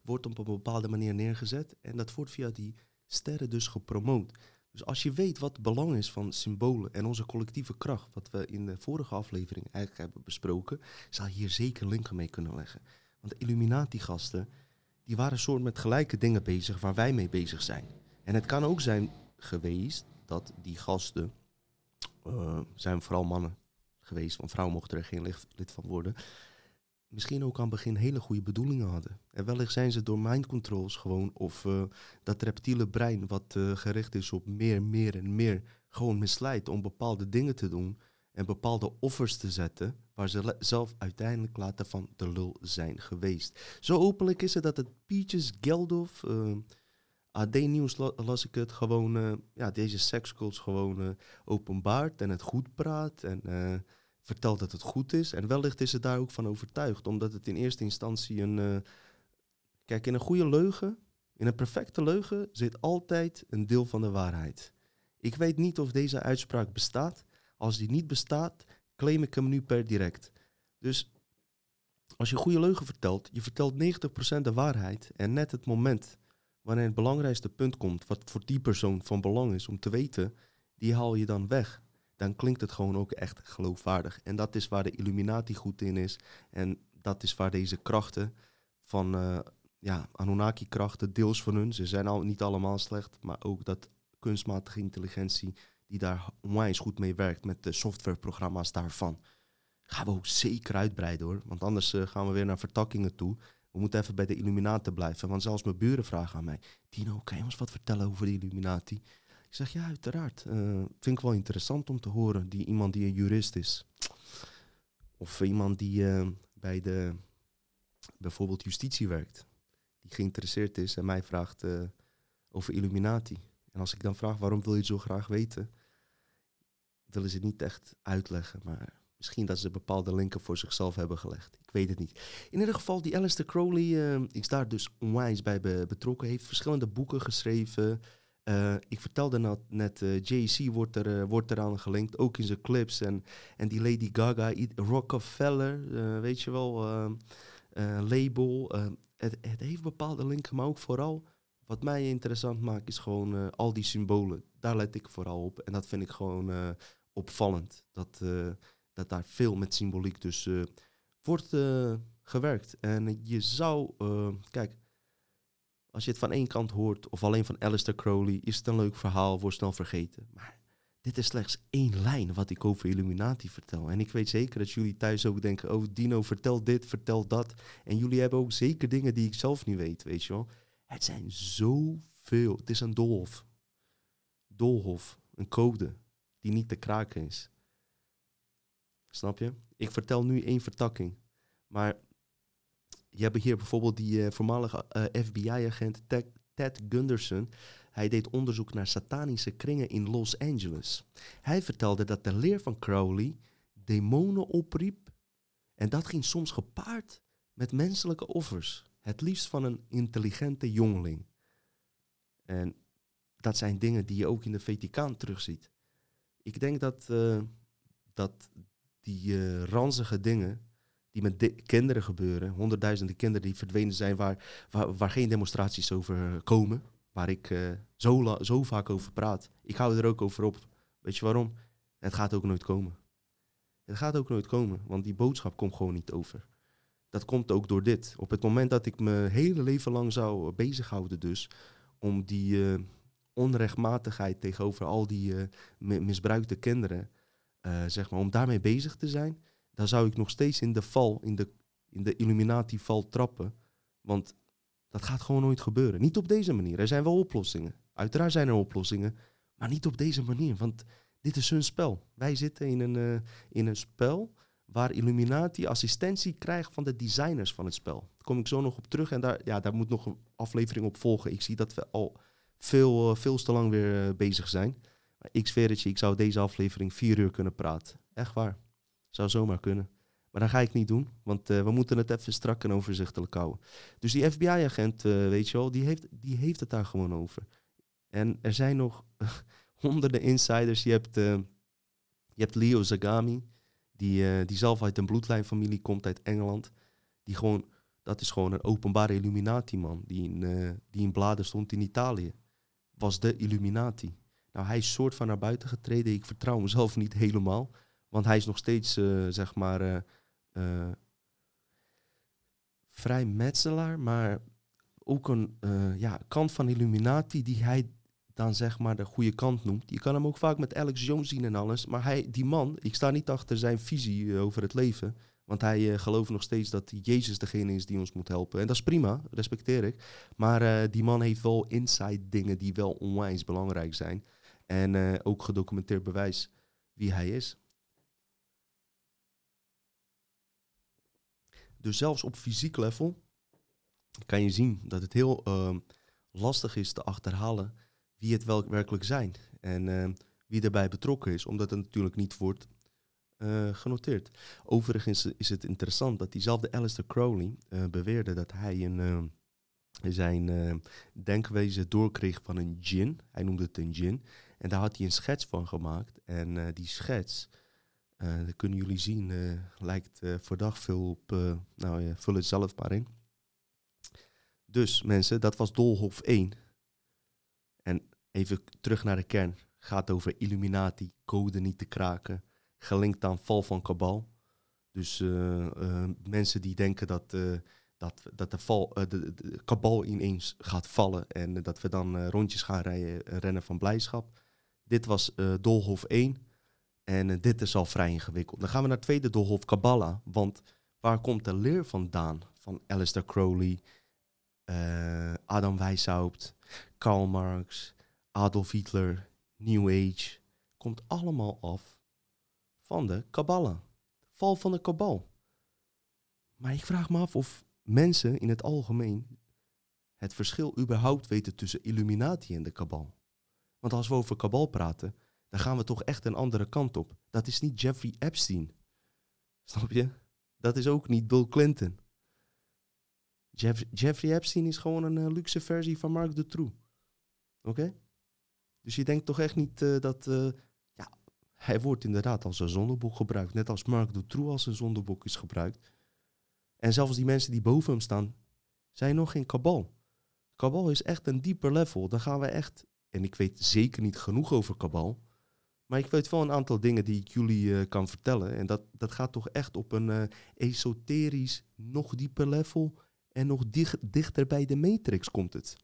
Speaker 2: wordt op een bepaalde manier neergezet en dat wordt via die sterren dus gepromoot. Dus als je weet wat het belang is van symbolen en onze collectieve kracht, wat we in de vorige aflevering eigenlijk hebben besproken, zou je hier zeker linken mee kunnen leggen. Want de Illuminati-gasten, die waren soort met gelijke dingen bezig waar wij mee bezig zijn. En het kan ook zijn geweest dat die gasten, uh, zijn vooral mannen geweest, want vrouwen mochten er geen lid van worden, misschien ook aan het begin hele goede bedoelingen hadden. En wellicht zijn ze door mind controls gewoon, of uh, dat reptiele brein wat uh, gericht is op meer, meer en meer, gewoon misleidt om bepaalde dingen te doen en bepaalde offers te zetten, waar ze zelf uiteindelijk later van de lul zijn geweest. Zo openlijk is het dat het Peaches Geldof, uh, eh, AD Nieuws las ik het, gewoon ja, deze sekscults gewoon openbaart en het goed praat en vertelt dat het goed is. En wellicht is ze daar ook van overtuigd, omdat het in eerste instantie een... kijk, in een goede leugen, in een perfecte leugen, zit altijd een deel van de waarheid. Ik weet niet of deze uitspraak bestaat, als die niet bestaat, claim ik hem nu per direct. Dus als je goede leugen vertelt, je vertelt 90% de waarheid en net het moment wanneer het belangrijkste punt komt, wat voor die persoon van belang is om te weten, die haal je dan weg. Dan klinkt het gewoon ook echt geloofwaardig. En dat is waar de Illuminati goed in is. En dat is waar deze krachten van uh, ja, Anunnaki-krachten, deels van hun, ze zijn al niet allemaal slecht, maar ook dat kunstmatige intelligentie die daar onwijs goed mee werkt met de softwareprogramma's daarvan. Gaan we ook zeker uitbreiden hoor, want anders uh, gaan we weer naar vertakkingen toe. We moeten even bij de Illuminaten blijven, want zelfs mijn buren vragen aan mij... Tino, kan je ons wat vertellen over de Illuminati? Ik zeg, ja, uiteraard. Uh, vind ik wel interessant om te horen, die, iemand die een jurist is. Of iemand die uh, bij de, bijvoorbeeld justitie werkt. Die geïnteresseerd is en mij vraagt over Illuminati. En als ik dan vraag, waarom wil je het zo graag weten? willen ze niet echt uitleggen, maar misschien dat ze bepaalde linken voor zichzelf hebben gelegd. Ik weet het niet. In ieder geval, die Alistair Crowley uh, is daar dus onwijs bij betrokken. heeft verschillende boeken geschreven. Uh, ik vertelde net, net uh, JC wordt, er, wordt eraan gelinkt, ook in zijn clips. En, en die Lady Gaga, Rockefeller, weet je wel, label. Het, het, heeft bepaalde linken, maar ook vooral wat mij interessant maakt is gewoon al die symbolen. Daar let ik vooral op. En dat vind ik gewoon opvallend. Dat, dat daar veel met symboliek dus wordt gewerkt. En je zou, kijk, als je het van één kant hoort, of alleen van Alistair Crowley, is het een leuk verhaal, wordt snel vergeten. Maar dit is slechts één lijn wat ik over Illuminati vertel. En ik weet zeker dat jullie thuis ook denken, oh Dino, vertel dit, vertel dat. En jullie hebben ook zeker dingen die ik zelf niet weet, weet je wel. Het zijn zoveel. Het is een doolhof. Doolhof, een code die niet te kraken is. Snap je? Ik vertel nu één vertakking. Maar je hebt hier bijvoorbeeld die eh, voormalige eh, FBI-agent Ted, Gunderson. Hij deed onderzoek naar satanische kringen in Los Angeles. Hij vertelde dat de leer van Crowley demonen opriep. En dat ging soms gepaard met menselijke offers. Het liefst van een intelligente jongeling. En dat zijn dingen die je ook in de Vaticaan terugziet. Ik denk dat, eh, dat die ranzige dingen die met de- kinderen gebeuren, honderdduizenden kinderen die verdwenen zijn waar, waar, geen demonstraties over komen, waar ik eh, zo, zo vaak over praat. Ik hou er ook over op. Weet je waarom? Het gaat ook nooit komen. Het gaat ook nooit komen, want die boodschap komt gewoon niet over. Dat komt ook door dit. Op het moment dat ik me hele leven lang zou eh, bezighouden dus om die eh, onrechtmatigheid tegenover al die eh, mi- misbruikte kinderen, eh, zeg maar, om daarmee bezig te zijn, dan zou ik nog steeds in de val, in de, in de Illuminati-val trappen. Want dat gaat gewoon nooit gebeuren. Niet op deze manier. Er zijn wel oplossingen. Uiteraard zijn er oplossingen, maar niet op deze manier. Want dit is hun spel. Wij zitten in een, eh, in een spel waar Illuminati assistentie krijgt van de designers van het spel. Daar kom ik zo nog op terug en daar, ja, daar moet nog een aflevering op volgen. Ik zie dat we al veel, eh, veel te lang weer eh, bezig zijn. Ik zweer het je, ik zou deze aflevering vier uur kunnen praten. Echt waar. Zou zomaar kunnen. Maar dat ga ik niet doen, want eh, we moeten het even strak en overzichtelijk houden. Dus die FBI-agent, eh, weet je wel, die heeft, die heeft het daar gewoon over. En er zijn nog honderden insiders. Je hebt, eh, je hebt Leo Zagami, die, die zelf uit een bloedlijnfamilie komt uit Engeland. Die gewoon, dat is gewoon een openbare Illuminati-man. Die in, die in bladen stond in Italië. Was de Illuminati. Nou, hij is soort van naar buiten getreden. Ik vertrouw hem zelf niet helemaal. Want hij is nog steeds, eh, zeg maar, eh, eh, vrij metselaar. Maar ook een ja, kant van Illuminati die hij dan zeg maar de goede kant noemt. Je kan hem ook vaak met Alex Jones zien en alles. Maar hij, die man, ik sta niet achter zijn visie over het leven. Want hij gelooft nog steeds dat Jezus degene is die ons moet helpen. En dat is prima, respecteer ik. Maar die man heeft wel inside dingen die wel onwijs belangrijk zijn. En ook gedocumenteerd bewijs wie hij is. Dus zelfs op fysiek level kan je zien dat het heel ehm, lastig is te achterhalen wie het wel werkelijk zijn. En ehm, wie erbij betrokken is, omdat het natuurlijk niet wordt eh, genoteerd. Overigens is het interessant dat diezelfde Alistair Crowley eh, beweerde dat hij een, ehm, zijn denkwijze doorkreeg van een djinn. Hij noemde het een djinn. En daar had hij een schets van gemaakt. En eh, die schets, dat kunnen jullie zien, eh, lijkt eh verdacht veel op... eh, nou ja, vul het zelf maar in. Dus mensen, dat was Dolhof 1. En even terug naar de kern. Gaat over Illuminati, code niet te kraken. Gelinkt aan val van kabal. Dus eh, eh, mensen die denken dat, eh, dat, dat de, val, eh, de, kabal ineens gaat vallen. En eh, dat we dan eh, rondjes gaan rijden, eh, rennen van blijdschap. Dit was eh, Dolhof 1. En eh, dit is al vrij ingewikkeld. Dan gaan we naar het tweede Dolhof, Kabbalah. Want waar komt de leer vandaan? Van Alistair Crowley, eh, Adam Weishaupt, Karl Marx, Adolf Hitler, New Age. Komt allemaal af van de Kabbalah. Val van de kabal. Maar ik vraag me af of mensen in het algemeen het verschil überhaupt weten tussen Illuminati en de kabal. Want als we over kabal praten, dan gaan we toch echt een andere kant op. Dat is niet Jeffrey Epstein. Snap je? Dat is ook niet Bill Clinton. Jeff- Jeffrey Epstein is gewoon een eh, luxe versie van Mark Dutroux. Oké? Dus je denkt toch echt niet eh, dat... eh, ja, hij wordt inderdaad als een zondeboek gebruikt. Net als Mark Dutroux als een zondeboek is gebruikt. En zelfs die mensen die boven hem staan, zijn nog geen kabal. Kabal is echt een dieper level. Dan gaan we echt... En ik weet zeker niet genoeg over kabal. Maar ik weet wel een aantal dingen die ik jullie eh, kan vertellen. En dat, dat gaat toch echt op een eh, esoterisch, nog dieper level. En nog dich- dichter bij de matrix komt het.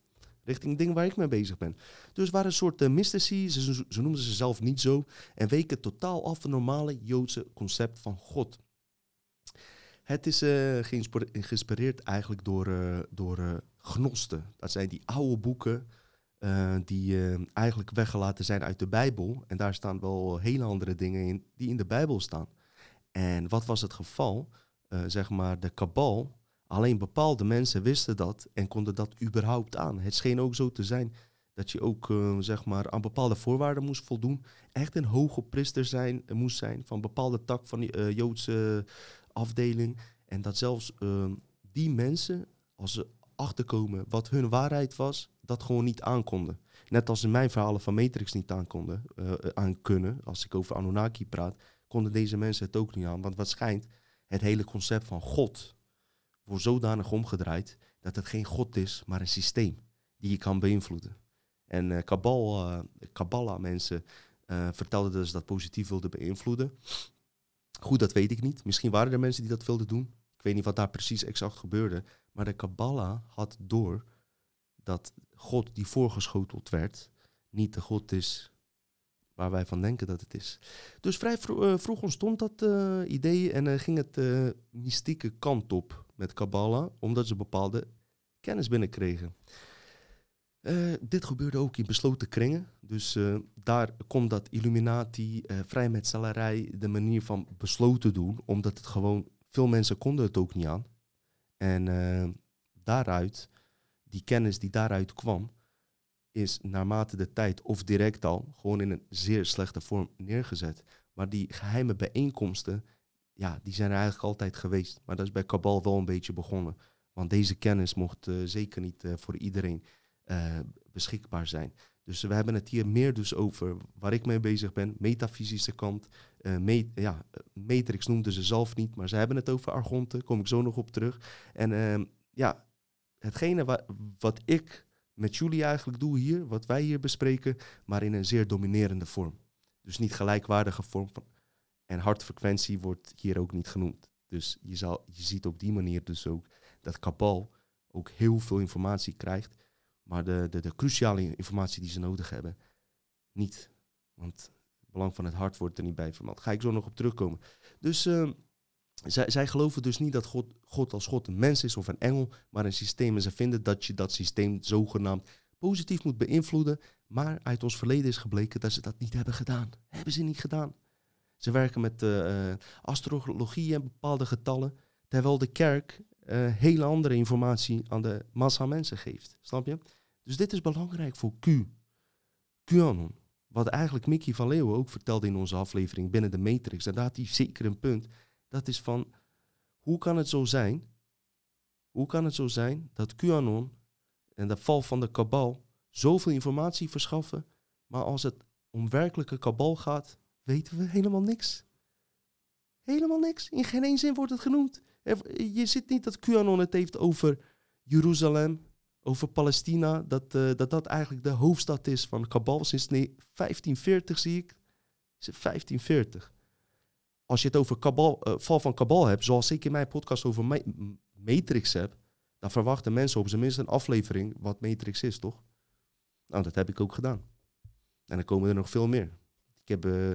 Speaker 2: Richting dingen waar ik mee bezig ben. Dus waar een soort uh, mystici, ze, ze, noemen ze zelf niet zo. En weken totaal af van normale Joodse concept van God. Het is geïnspireerd eigenlijk door, door gnosten. Dat zijn die oude boeken eh, die eh, eigenlijk weggelaten zijn uit de Bijbel. En daar staan wel hele andere dingen in die in de Bijbel staan. En wat was het geval? Eh, zeg maar, de kabal, Alleen bepaalde mensen wisten dat en konden dat überhaupt aan. Het scheen ook zo te zijn dat je ook zeg maar aan bepaalde voorwaarden moest voldoen. Echt een hoge priester zijn, moest zijn van bepaalde tak van uh, Joodse afdeling. En dat zelfs ehm, die mensen, als ze achterkomen wat hun waarheid was, dat gewoon niet aankonden. Net als in mijn verhalen van Matrix niet aankonden, aan kunnen, als ik over Anunnaki praat, konden deze mensen het ook niet aan. Want wat schijnt, het hele concept van God wordt zodanig omgedraaid dat het geen God is, maar een systeem die je kan beïnvloeden. En uh, Kabal, uh, Kabbalah mensen uh, vertelden ze dat positief wilden beïnvloeden. Goed, dat weet ik niet. Misschien waren er mensen die dat wilden doen. Ik weet niet wat daar precies exact gebeurde. Maar de Kabbalah had door dat God die voorgeschoteld werd, niet de God is waar wij van denken dat het is. Dus vrij vro vroeg ontstond dat idee en ging het mystieke kant op met Kabbalah, omdat ze bepaalde kennis binnenkregen. Dit gebeurde ook in besloten kringen. Dus daar komt dat Illuminati, uh, vrijmetselarij, de manier van besloten doen, omdat het gewoon, veel mensen konden het ook niet aan. En daaruit, die kennis die daaruit kwam, is naarmate de tijd of direct al gewoon in een zeer slechte vorm neergezet. Maar die geheime bijeenkomsten, ja, die zijn er eigenlijk altijd geweest. Maar dat is bij Kabal wel een beetje begonnen. Want deze kennis mocht zeker niet voor iedereen uh, beschikbaar zijn. Dus we hebben het hier meer dus over waar ik mee bezig ben, metafysische kant. Uh, ja, Matrix noemden ze zelf niet, maar ze hebben het over argonten, kom ik zo nog op terug. En uh, ja, hetgene wa wat ik met jullie eigenlijk doe hier, wat wij hier bespreken, maar in een zeer dominerende vorm. Dus niet gelijkwaardige vorm van. En hartfrequentie wordt hier ook niet genoemd. Dus je, zal, je ziet op die manier dus ook dat Kabal ook heel veel informatie krijgt maar de, de, de cruciale informatie die ze nodig hebben, niet. Want het belang van het hart wordt er niet bij vermeld. Ga ik zo nog op terugkomen. Dus uh, zij, zij geloven dus niet dat God, God als God een mens is of een engel, maar een systeem. En ze vinden dat je dat systeem zogenaamd positief moet beïnvloeden. Maar uit ons verleden is gebleken dat ze dat niet hebben gedaan. Hebben ze niet gedaan. Ze werken met uh, astrologie en bepaalde getallen. Terwijl de kerk uh, hele andere informatie aan de massa mensen geeft. Snap je? Dus dit is belangrijk voor Q. QAnon. Wat eigenlijk Mickey van Leeuwen ook vertelde in onze aflevering binnen de Matrix. En daar had hij zeker een punt. Dat is van, hoe kan het zo zijn? Hoe kan het zo zijn dat QAnon en de val van de kabal zoveel informatie verschaffen, maar als het om werkelijke kabal gaat, weten we helemaal niks. Helemaal niks. In geen één zin wordt het genoemd. Je ziet niet dat QAnon het heeft over Jeruzalem, over Palestina, dat, uh, dat dat eigenlijk de hoofdstad is van Kabal sinds 1540 zie ik. Is het 1540? Als je het over Kabal, uh, val van Kabal hebt, zoals ik in mijn podcast over Ma Matrix heb, dan verwachten mensen op zijn minst een aflevering wat Matrix is, toch? Nou, dat heb ik ook gedaan. En dan komen er nog veel meer. Ik heb, uh,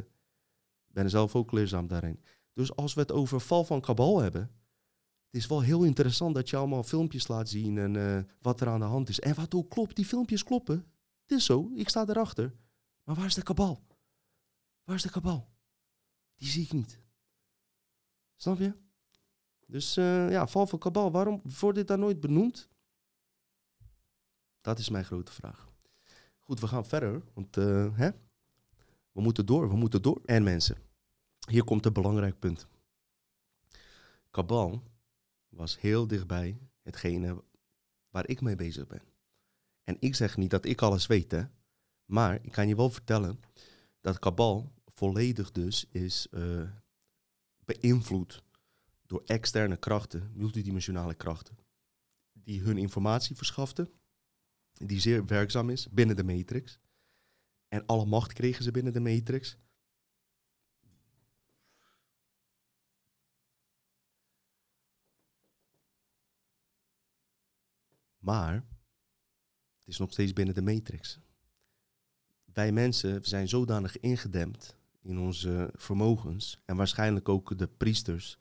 Speaker 2: ben zelf ook leerzaam daarin. Dus als we het over val van Kabal hebben, het is wel heel interessant dat je allemaal filmpjes laat zien en uh, wat er aan de hand is. En wat ook klopt, die filmpjes kloppen. Het is zo, ik sta erachter. Maar waar is de kabal? Waar is de kabal? Die zie ik niet. Snap je? Dus uh, ja, val van kabal, waarom wordt dit daar nooit benoemd? Dat is mijn grote vraag. Goed, we gaan verder, want uh, hè? we moeten door, we moeten door. En mensen, hier komt een belangrijk punt. Kabal was heel dichtbij hetgene waar ik mee bezig ben. En ik zeg niet dat ik alles weet, hè. Maar ik kan je wel vertellen dat Kabal volledig dus is uh, beïnvloed door externe krachten, multidimensionale krachten, die hun informatie verschaften, die zeer werkzaam is binnen de matrix. En alle macht kregen ze binnen de matrix. Maar het is nog steeds binnen de matrix. Wij mensen zijn zodanig ingedempt in onze vermogens en waarschijnlijk ook de priesters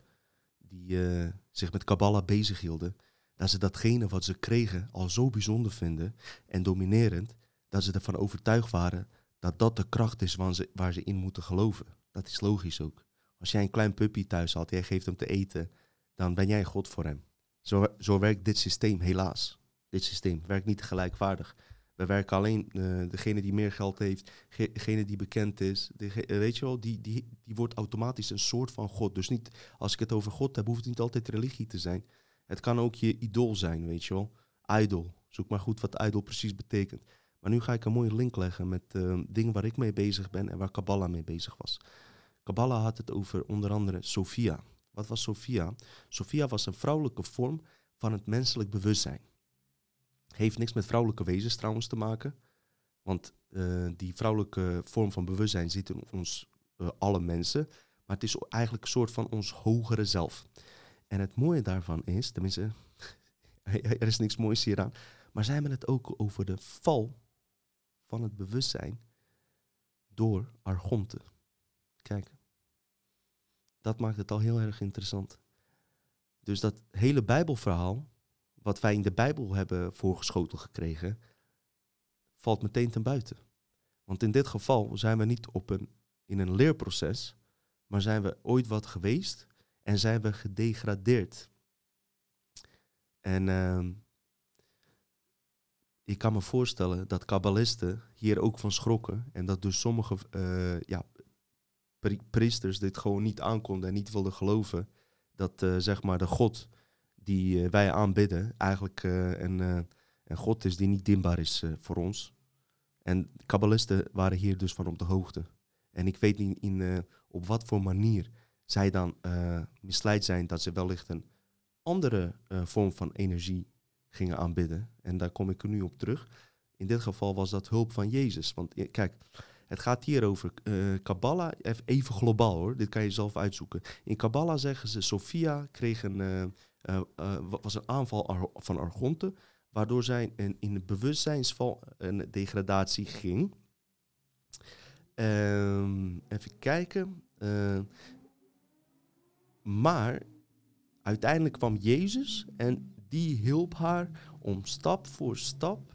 Speaker 2: die uh, zich met Kabbalah bezighielden, dat ze datgene wat ze kregen al zo bijzonder vinden en dominerend, dat ze ervan overtuigd waren dat dat de kracht is waar ze, waar ze in moeten geloven. Dat is logisch ook. Als jij een klein puppy thuis had, jij geeft hem te eten, dan ben jij God voor hem. Zo, zo werkt dit systeem helaas. Dit systeem werkt niet gelijkwaardig. We werken alleen uh, degene die meer geld heeft, degene die bekend is. Degene, weet je wel, die, die, die wordt automatisch een soort van God. Dus niet, als ik het over God heb, hoeft het niet altijd religie te zijn. Het kan ook je idool zijn, weet je wel. Idol. Zoek maar goed wat idol precies betekent. Maar nu ga ik een mooie link leggen met uh, dingen waar ik mee bezig ben en waar Kabbalah mee bezig was. Kabbalah had het over onder andere Sophia. Wat was Sophia? Sophia was een vrouwelijke vorm van het menselijk bewustzijn. Heeft niks met vrouwelijke wezens trouwens te maken. Want uh, die vrouwelijke vorm van bewustzijn zit in ons uh, alle mensen. Maar het is eigenlijk een soort van ons hogere zelf. En het mooie daarvan is, tenminste, er is niks moois hieraan. Maar zij hebben het ook over de val van het bewustzijn door argonte. Kijk, dat maakt het al heel erg interessant. Dus dat hele Bijbelverhaal, wat wij in de Bijbel hebben voorgeschoten gekregen, valt meteen ten buiten. Want in dit geval zijn we niet op een, in een leerproces, maar zijn we ooit wat geweest en zijn we gedegradeerd. En uh, ik kan me voorstellen dat kabbalisten hier ook van schrokken. En dat dus sommige uh, ja, priesters dit gewoon niet aankonden en niet wilden geloven. Dat uh, zeg maar de God die uh, wij aanbidden eigenlijk een, een God is die niet dienbaar is voor ons. En kabbalisten waren hier dus van op de hoogte. En ik weet niet in, op wat voor manier zij dan misleid zijn dat ze wellicht een andere vorm van energie gingen aanbidden. En daar kom ik er nu op terug. In dit geval was dat hulp van Jezus. Want kijk, het gaat hier over Kabbalah, even globaal hoor, dit kan je zelf uitzoeken. In Kabbalah zeggen ze, Sophia kreeg een, uh, was een aanval van Argonte, waardoor zij in, bewustzijnsval een degradatie ging. Um, even kijken. maar uiteindelijk kwam Jezus en die hielp haar om stap voor stap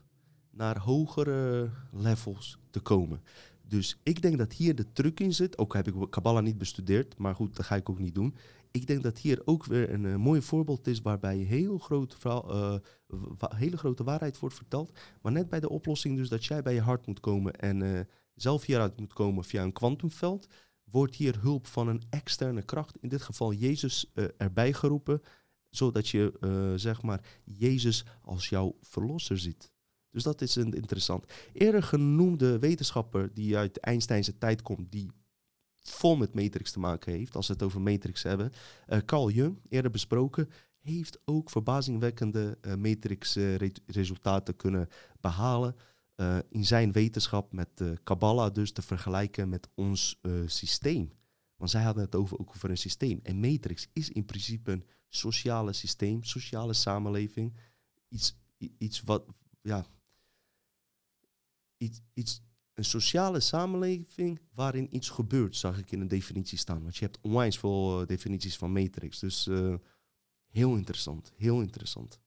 Speaker 2: naar hogere levels te komen. Dus ik denk dat hier de truc in zit. Ook heb ik Kabbalah niet bestudeerd, maar goed, dat ga ik ook niet doen. Ik denk dat hier ook weer een, uh, mooi voorbeeld is waarbij heel grote, uh, wa hele grote waarheid wordt verteld. Maar net bij de oplossing dus dat jij bij je hart moet komen en uh, zelf hieruit moet komen via een kwantumveld, wordt hier hulp van een externe kracht, in dit geval Jezus, erbij geroepen zodat je zeg maar Jezus als jouw verlosser ziet. Dus dat is interessant. Eerder genoemde wetenschapper die uit de Einsteinse tijd komt, die vol met matrix te maken heeft, als we het over matrix hebben, uh, Carl Jung, eerder besproken, heeft ook verbazingwekkende uh, matrix-resultaten kunnen behalen. in zijn wetenschap met Kabbalah dus te vergelijken met ons systeem. Want zij hadden het over, ook over een systeem. En matrix is in principe een sociale systeem, sociale samenleving. Iets, iets wat, ja, iets, iets, een sociale samenleving waarin iets gebeurt, zag ik in een definitie staan. Want je hebt onwijs veel uh, definities van Matrix. Dus uh, heel interessant, heel interessant.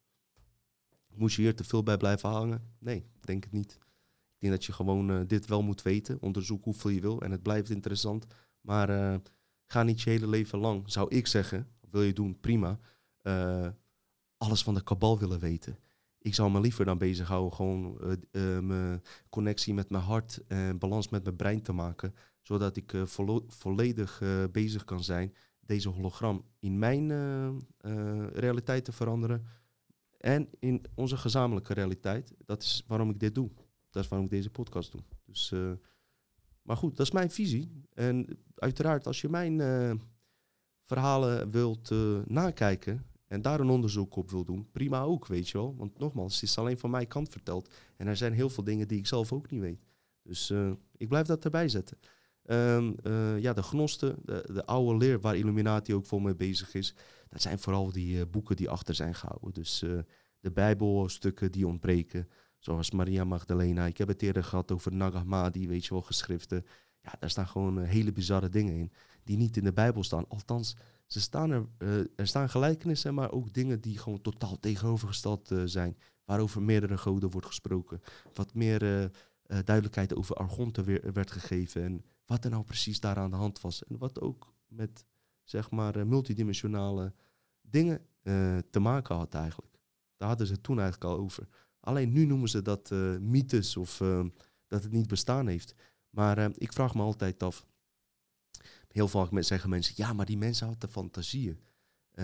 Speaker 2: Moest je hier te veel bij blijven hangen? Nee, denk het niet. Ik denk dat je gewoon uh, dit wel moet weten. Onderzoek hoeveel je wil en het blijft interessant. Maar ga niet je hele leven lang, zou ik zeggen, wil je doen, prima. Alles van de kabal willen weten. Ik zou me liever dan bezighouden gewoon uh, uh, mijn connectie met mijn hart en balans met mijn brein te maken. Zodat ik vo volledig bezig kan zijn deze hologram in mijn realiteit te veranderen. En in onze gezamenlijke realiteit. Dat is waarom ik dit doe. Dat is waarom ik deze podcast doe. Dus, maar goed, dat is mijn visie. En uiteraard, als je mijn verhalen wilt nakijken en daar een onderzoek op wil doen, prima ook, weet je wel. Want nogmaals, het is alleen van mijn kant verteld. En er zijn heel veel dingen die ik zelf ook niet weet. Dus uh, ik blijf dat erbij zetten. Um, uh, ja, de gnosten, de, de, oude leer waar Illuminati ook vol mee bezig is, dat zijn vooral die boeken die achter zijn gehouden. Dus de Bijbelstukken die ontbreken, zoals Maria Magdalena. Ik heb het eerder gehad over Nag Hammadi, weet je wel, geschriften. Ja, daar staan gewoon hele bizarre dingen in die niet in de Bijbel staan. Althans, ze staan er, uh, er staan gelijkenissen, maar ook dingen die gewoon totaal tegenovergesteld uh, zijn. Waarover meerdere goden wordt gesproken. Wat meer uh, duidelijkheid over Argonte weer, werd gegeven. En wat er nou precies daar aan de hand was. En wat ook met, zeg maar, multidimensionale dingen te maken had eigenlijk. Daar hadden ze het toen eigenlijk al over. Alleen nu noemen ze dat mythes of dat het niet bestaan heeft. Maar ik vraag me altijd af. Heel vaak zeggen mensen, ja, maar die mensen hadden fantasieën.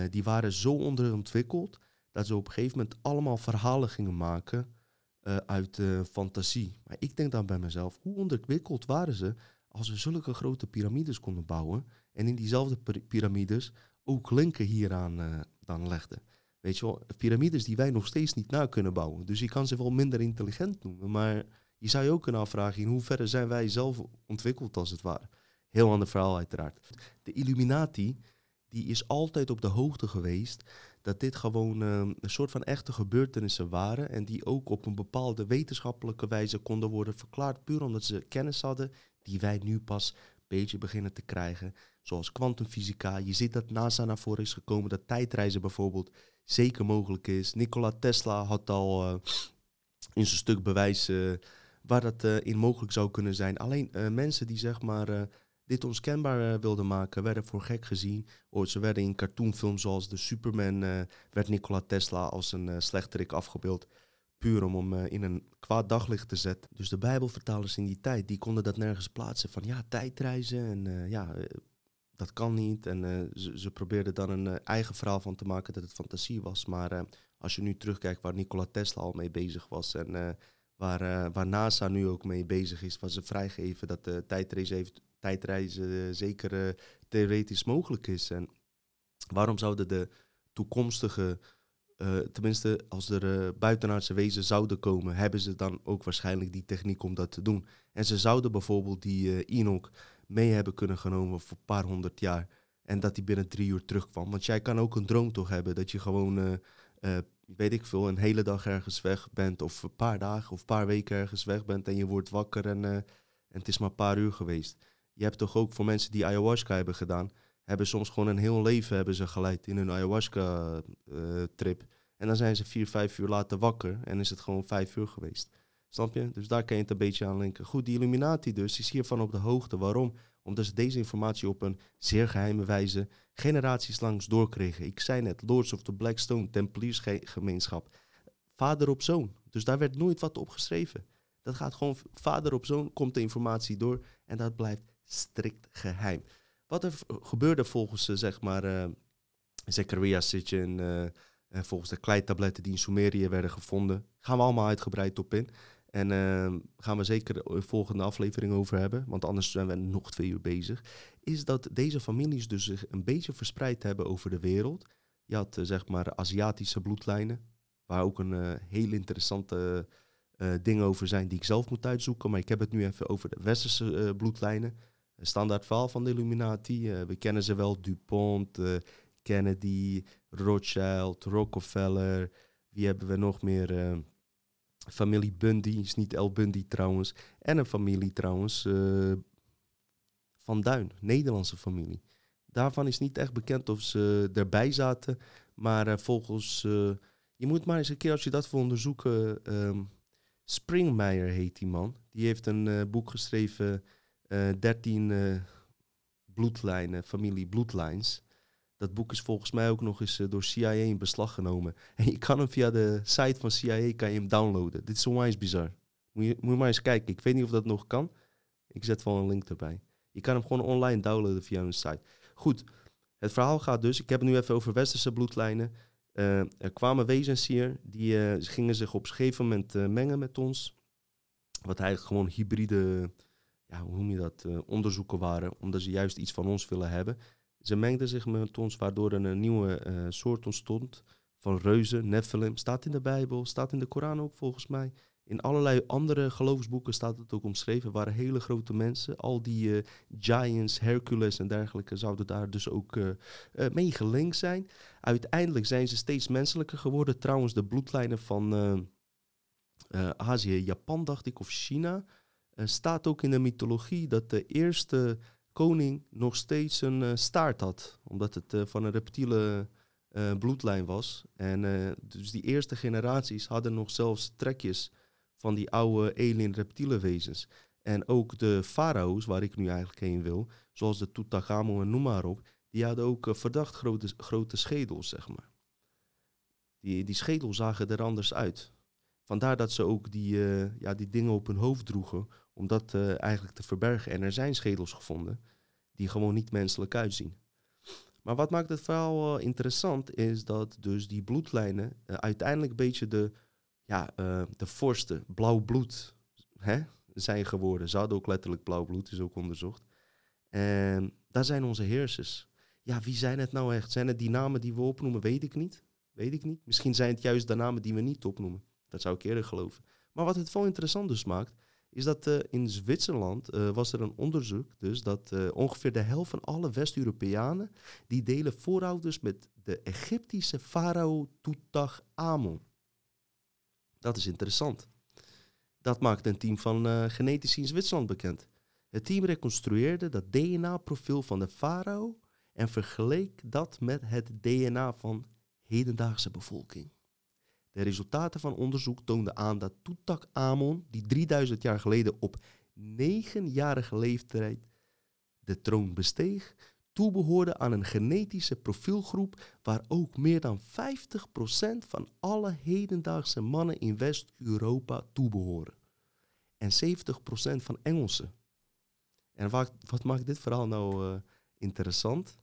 Speaker 2: die waren zo onderontwikkeld dat ze op een gegeven moment allemaal verhalen gingen maken uh, uit uh, fantasie. Maar ik denk dan bij mezelf, hoe ontwikkeld waren ze als ze zulke grote piramides konden bouwen en in diezelfde piramides ook linken hieraan dan legden. Weet je wel, piramides die wij nog steeds niet na kunnen bouwen. Dus je kan ze wel minder intelligent noemen, maar je zou je ook kunnen afvragen in hoeverre zijn wij zelf ontwikkeld als het ware. Heel ander verhaal uiteraard. De Illuminati, die is altijd op de hoogte geweest dat dit gewoon ehm, een soort van echte gebeurtenissen waren en die ook op een bepaalde wetenschappelijke wijze konden worden verklaard, puur omdat ze kennis hadden die wij nu pas een beetje beginnen te krijgen, zoals kwantumfysica. Je ziet dat NASA naar voren is gekomen, dat tijdreizen bijvoorbeeld zeker mogelijk is. Nikola Tesla had al uh, in zijn stuk bewijs waar dat uh, in mogelijk zou kunnen zijn. Alleen mensen die zeg maar dit onkenbaar uh, wilden maken, werden voor gek gezien. Ooit, ze werden in cartoonfilms zoals de Superman, uh, werd Nikola Tesla als een uh, slechterik afgebeeld. Puur om hem in een kwaad daglicht te zetten. Dus de Bijbelvertalers in die tijd, die konden dat nergens plaatsen. Van ja, tijdreizen en ja, dat kan niet. En ze, ze, probeerden dan een eigen verhaal van te maken dat het fantasie was. Maar als je nu terugkijkt waar Nikola Tesla al mee bezig was en... Waar, waar, NASA nu ook mee bezig is, was ze vrijgeven dat de tijdreizen heeft tijdreizen eh, zeker eh, theoretisch mogelijk is. En waarom zouden de toekomstige, uh, tenminste als er buitenaardse wezen zouden komen, hebben ze dan ook waarschijnlijk die techniek om dat te doen. En ze zouden bijvoorbeeld die uh, Enoch mee hebben kunnen genomen voor een paar honderd jaar. En dat die binnen drie uur terugkwam. Want jij kan ook een droom toch hebben dat je gewoon, weet ik veel, een hele dag ergens weg bent. Of een paar dagen of een paar weken ergens weg bent. En je wordt wakker en, en het is maar een paar uur geweest je hebt toch ook voor mensen die ayahuasca hebben gedaan, hebben soms gewoon een heel leven hebben ze geleid in hun ayahuasca-trip. Eh, en dan zijn ze vier, vijf uur later wakker en is het gewoon vijf uur geweest. Snap je? Dus daar kan je het een beetje aan linken. Goed, die Illuminati dus is hiervan op de hoogte. Waarom? Omdat ze deze informatie op een zeer geheime wijze generaties langs doorkregen. Ik zei net, Lords of the Blackstone, Templiersgemeenschap. Vader op zoon. Dus daar werd nooit wat op geschreven. Dat gaat gewoon vader op zoon, komt de informatie door en dat blijft strikt geheim. Wat er gebeurde volgens, uh, zeg maar, uh, Zechariah Sitchin, uh, volgens de kleitabletten die in Sumerië werden gevonden, gaan we allemaal uitgebreid op in. En gaan we zeker de volgende aflevering over hebben, want anders zijn we nog twee uur bezig. Is dat deze families dus zich een beetje verspreid hebben over de wereld. Je had zeg maar Aziatische bloedlijnen, waar ook een heel interessante dingen over zijn die ik zelf moet uitzoeken. Maar ik heb het nu even over de westerse bloedlijnen standaard verhaal van de Illuminati. Uh, we kennen ze wel, DuPont, uh, Kennedy, Rothschild, Rockefeller. Wie hebben we nog meer? Uh, familie Bundy, is niet El Bundy trouwens. En een familie trouwens, Van Duin, Nederlandse familie. Daarvan is niet echt bekend of ze erbij zaten. Maar volgens, je moet maar eens een keer als je dat wil onderzoeken... Um, Springmeier heet die man. Die heeft een boek geschreven 13 uh, eh, bloedlijnen, familie bloedlines. Dat boek is volgens mij ook nog eens uh, door CIA in beslag genomen. En je kan hem via de site van CIA kan je hem downloaden. Dit is onwijs bizar. Moet je, moet maar eens kijken. Ik weet niet of dat nog kan. Ik zet wel een link erbij. Je kan hem gewoon online downloaden via hun site. Goed, het verhaal gaat dus. Ik heb het nu even over westerse bloedlijnen. Er kwamen wezens hier, die uh, gingen zich op een gegeven moment mengen met ons. Wat eigenlijk gewoon hybride ja, hoe noem je dat, uh, onderzoeken waren, omdat ze juist iets van ons willen hebben. Ze mengden zich met ons, waardoor er een nieuwe uh, soort ontstond van reuzen, Nephilim. Staat in de Bijbel, staat in de Koran ook volgens mij. In allerlei andere geloofsboeken staat het ook omschreven. waren hele grote mensen. Al die uh, giants, Hercules en dergelijke zouden daar dus ook uh, mee gelinkt zijn. Uiteindelijk zijn ze steeds menselijker geworden. Trouwens, de bloedlijnen van Azië, Japan dacht ik, of China staat ook in de mythologie dat de eerste koning nog steeds een uh, staart had. Omdat het uh, van een reptiele bloedlijn was. En dus die eerste generaties hadden nog zelfs trekjes van die oude alien reptiele wezens. En ook de farao's, waar ik nu eigenlijk heen wil, zoals de Tutankhamon en noem maar op, die hadden ook verdacht grote, grote schedels, zeg maar. Die, die schedel zagen er anders uit. Vandaar dat ze ook die, eh, ja, die dingen op hun hoofd droegen, om dat eh, eigenlijk te verbergen. En er zijn schedels gevonden die gewoon niet menselijk uitzien. Maar wat maakt het verhaal interessant is dat dus die bloedlijnen uiteindelijk een beetje de, ja, de vorsten, blauw bloed, hè, zijn geworden. Ze hadden ook letterlijk blauw bloed, is ook onderzocht. En daar zijn onze heersers. Ja, wie zijn het nou echt? Zijn het die namen die we opnoemen? Weet ik niet. Weet ik niet. Misschien zijn het juist de namen die we niet opnoemen. Dat zou ik eerder geloven. Maar wat het wel interessant dus maakt, is dat uh, in Zwitserland uh, was er een onderzoek dus dat uh, ongeveer de helft van alle West-Europeanen die delen voorouders met de Egyptische farao Amon. Dat is interessant. Dat maakte een team van genetici in Zwitserland bekend. Het team reconstrueerde dat DNA-profiel van de farao en vergeleek dat met het DNA van hedendaagse bevolking. De resultaten van onderzoek toonden aan dat Amon, die 3000 jaar geleden op 9-jarige leeftijd de troon besteeg, toebehoorde aan een genetische profielgroep waar ook meer dan 50% van alle hedendaagse mannen in West-Europa toebehoren. En 70% van Engelsen. En wat, wat maakt dit verhaal nou uh, interessant?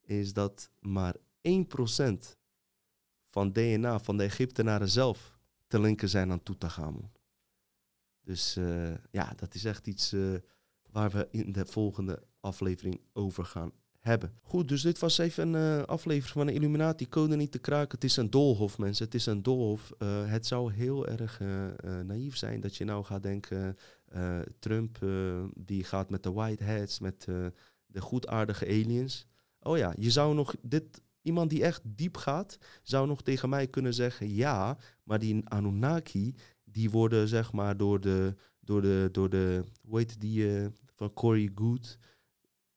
Speaker 2: Is dat maar 1% van DNA van de Egyptenaren zelf te linken zijn aan Tutankhamon. Dus uh, ja, dat is echt iets uh, waar we in de volgende aflevering over gaan hebben. Goed, dus dit was even een uh, aflevering van de Illuminati. Code niet te kraken. Het is een doolhof, mensen. Het is een doolhof. het zou heel erg naïef zijn dat je nou gaat denken... Trump die gaat met de white hats, met de goedaardige aliens. Oh ja, je zou nog dit Iemand die echt diep gaat, zou nog tegen mij kunnen zeggen ja, maar die Anunnaki, die worden zeg maar door de, door de, door de hoe heet die uh, van Corey Good,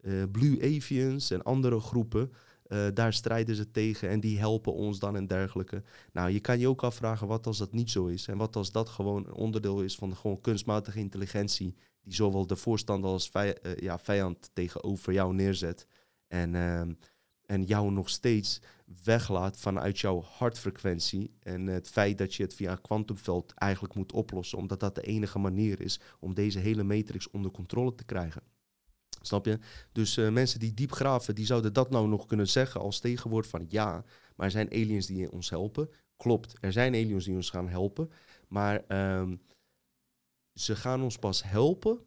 Speaker 2: uh, Blue Avians en andere groepen, uh, daar strijden ze tegen en die helpen ons dan en dergelijke. Nou, je kan je ook afvragen wat als dat niet zo is en wat als dat gewoon een onderdeel is van gewoon kunstmatige intelligentie die zowel de voorstander als vij ja, vijand tegenover jou neerzet. En ehm, en jou nog steeds weglaat vanuit jouw hartfrequentie. En het feit dat je het via een kwantumveld eigenlijk moet oplossen, omdat dat de enige manier is om deze hele matrix onder controle te krijgen. Snap je? Dus uh, mensen die diep graven, die zouden dat nou nog kunnen zeggen als tegenwoord van ja, maar er zijn aliens die ons helpen. Klopt, er zijn aliens die ons gaan helpen, maar um, ze gaan ons pas helpen,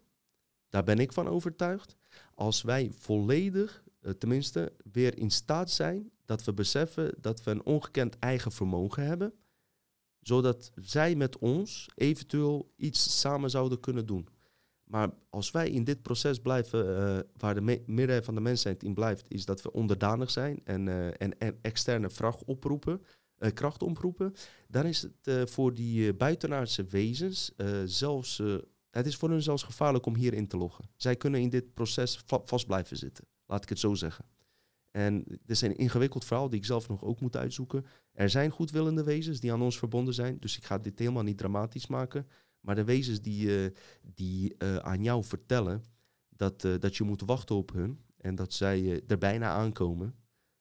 Speaker 2: daar ben ik van overtuigd, als wij volledig tenminste weer in staat zijn dat we beseffen dat we een ongekend eigen vermogen hebben, zodat zij met ons eventueel iets samen zouden kunnen doen. Maar als wij in dit proces blijven, uh, waar de me meerderheid van de mensheid in blijft, is dat we onderdanig zijn en, uh, en, externe vracht oproepen, kracht oproepen, dan is het voor die buitenaardse wezens zelfs, het is voor hun zelfs gevaarlijk om hierin te loggen. Zij kunnen in dit proces va vast blijven zitten. Laat ik het zo zeggen. En dit is een ingewikkeld verhaal die ik zelf nog ook moet uitzoeken. Er zijn goedwillende wezens die aan ons verbonden zijn. Dus ik ga dit helemaal niet dramatisch maken. Maar de wezens die, uh, die uh, aan jou vertellen dat, uh, dat je moet wachten op hun. En dat zij er bijna aankomen.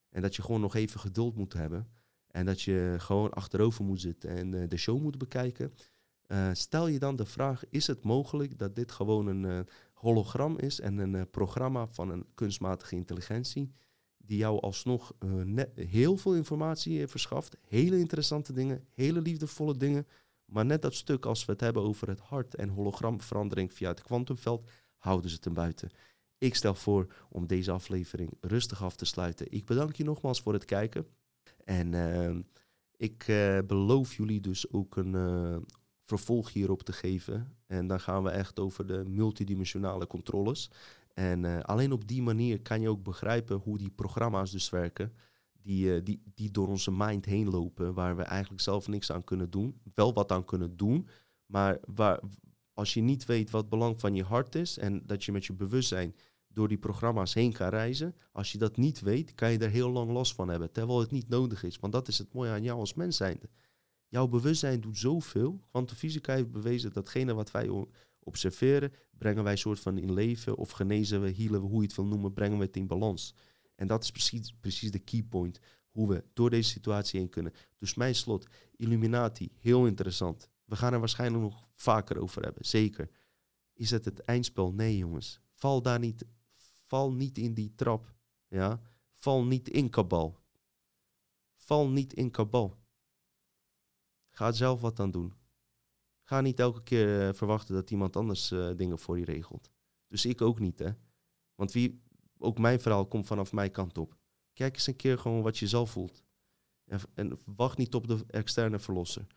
Speaker 2: En dat je gewoon nog even geduld moet hebben. En dat je gewoon achterover moet zitten en de show moet bekijken. stel je dan de vraag, is het mogelijk dat dit gewoon een hologram is en een uh, programma van een kunstmatige intelligentie die jou alsnog uh, heel veel informatie uh, verschaft. Hele interessante dingen, hele liefdevolle dingen. Maar net dat stuk als we het hebben over het hart en hologramverandering via het kwantumveld, houden ze ten buiten. Ik stel voor om deze aflevering rustig af te sluiten. Ik bedank je nogmaals voor het kijken. En ehm, ik beloof jullie dus ook een vervolg hierop te geven. En dan gaan we echt over de multidimensionale controles. En uh, alleen op die manier kan je ook begrijpen hoe die programma's dus werken. Die, uh, die, die door onze mind heen lopen, waar we eigenlijk zelf niks aan kunnen doen. Wel wat aan kunnen doen, maar waar, als je niet weet wat belang van je hart is en dat je met je bewustzijn door die programma's heen kan reizen. Als je dat niet weet, kan je er heel lang last van hebben, terwijl het niet nodig is. Want dat is het mooie aan jou als mens zijnde. Jouw bewustzijn doet zoveel. Kwantumfysica heeft bewezen dat datgene wat wij observeren, brengen wij soort van in leven of genezen we, healen we, hoe je het wil noemen, brengen we het in balans. En dat is precies, precies de key point. Hoe hoe we door deze situatie heen kunnen. Dus mijn slot, Illuminati, heel interessant. We gaan er waarschijnlijk nog vaker over hebben, zeker. Is het het eindspel? Nee, jongens. Val daar niet, val niet in die trap. Ja? Val niet in kabal. Val niet in kabal. Ga zelf wat aan doen. Ga niet elke keer eh, verwachten dat iemand anders eh, dingen voor je regelt. Dus ik ook niet, hè. Want wie, ook mijn verhaal komt vanaf mijn kant op. Kijk eens een keer gewoon wat je zelf voelt. En, en wacht niet op de externe verlosser.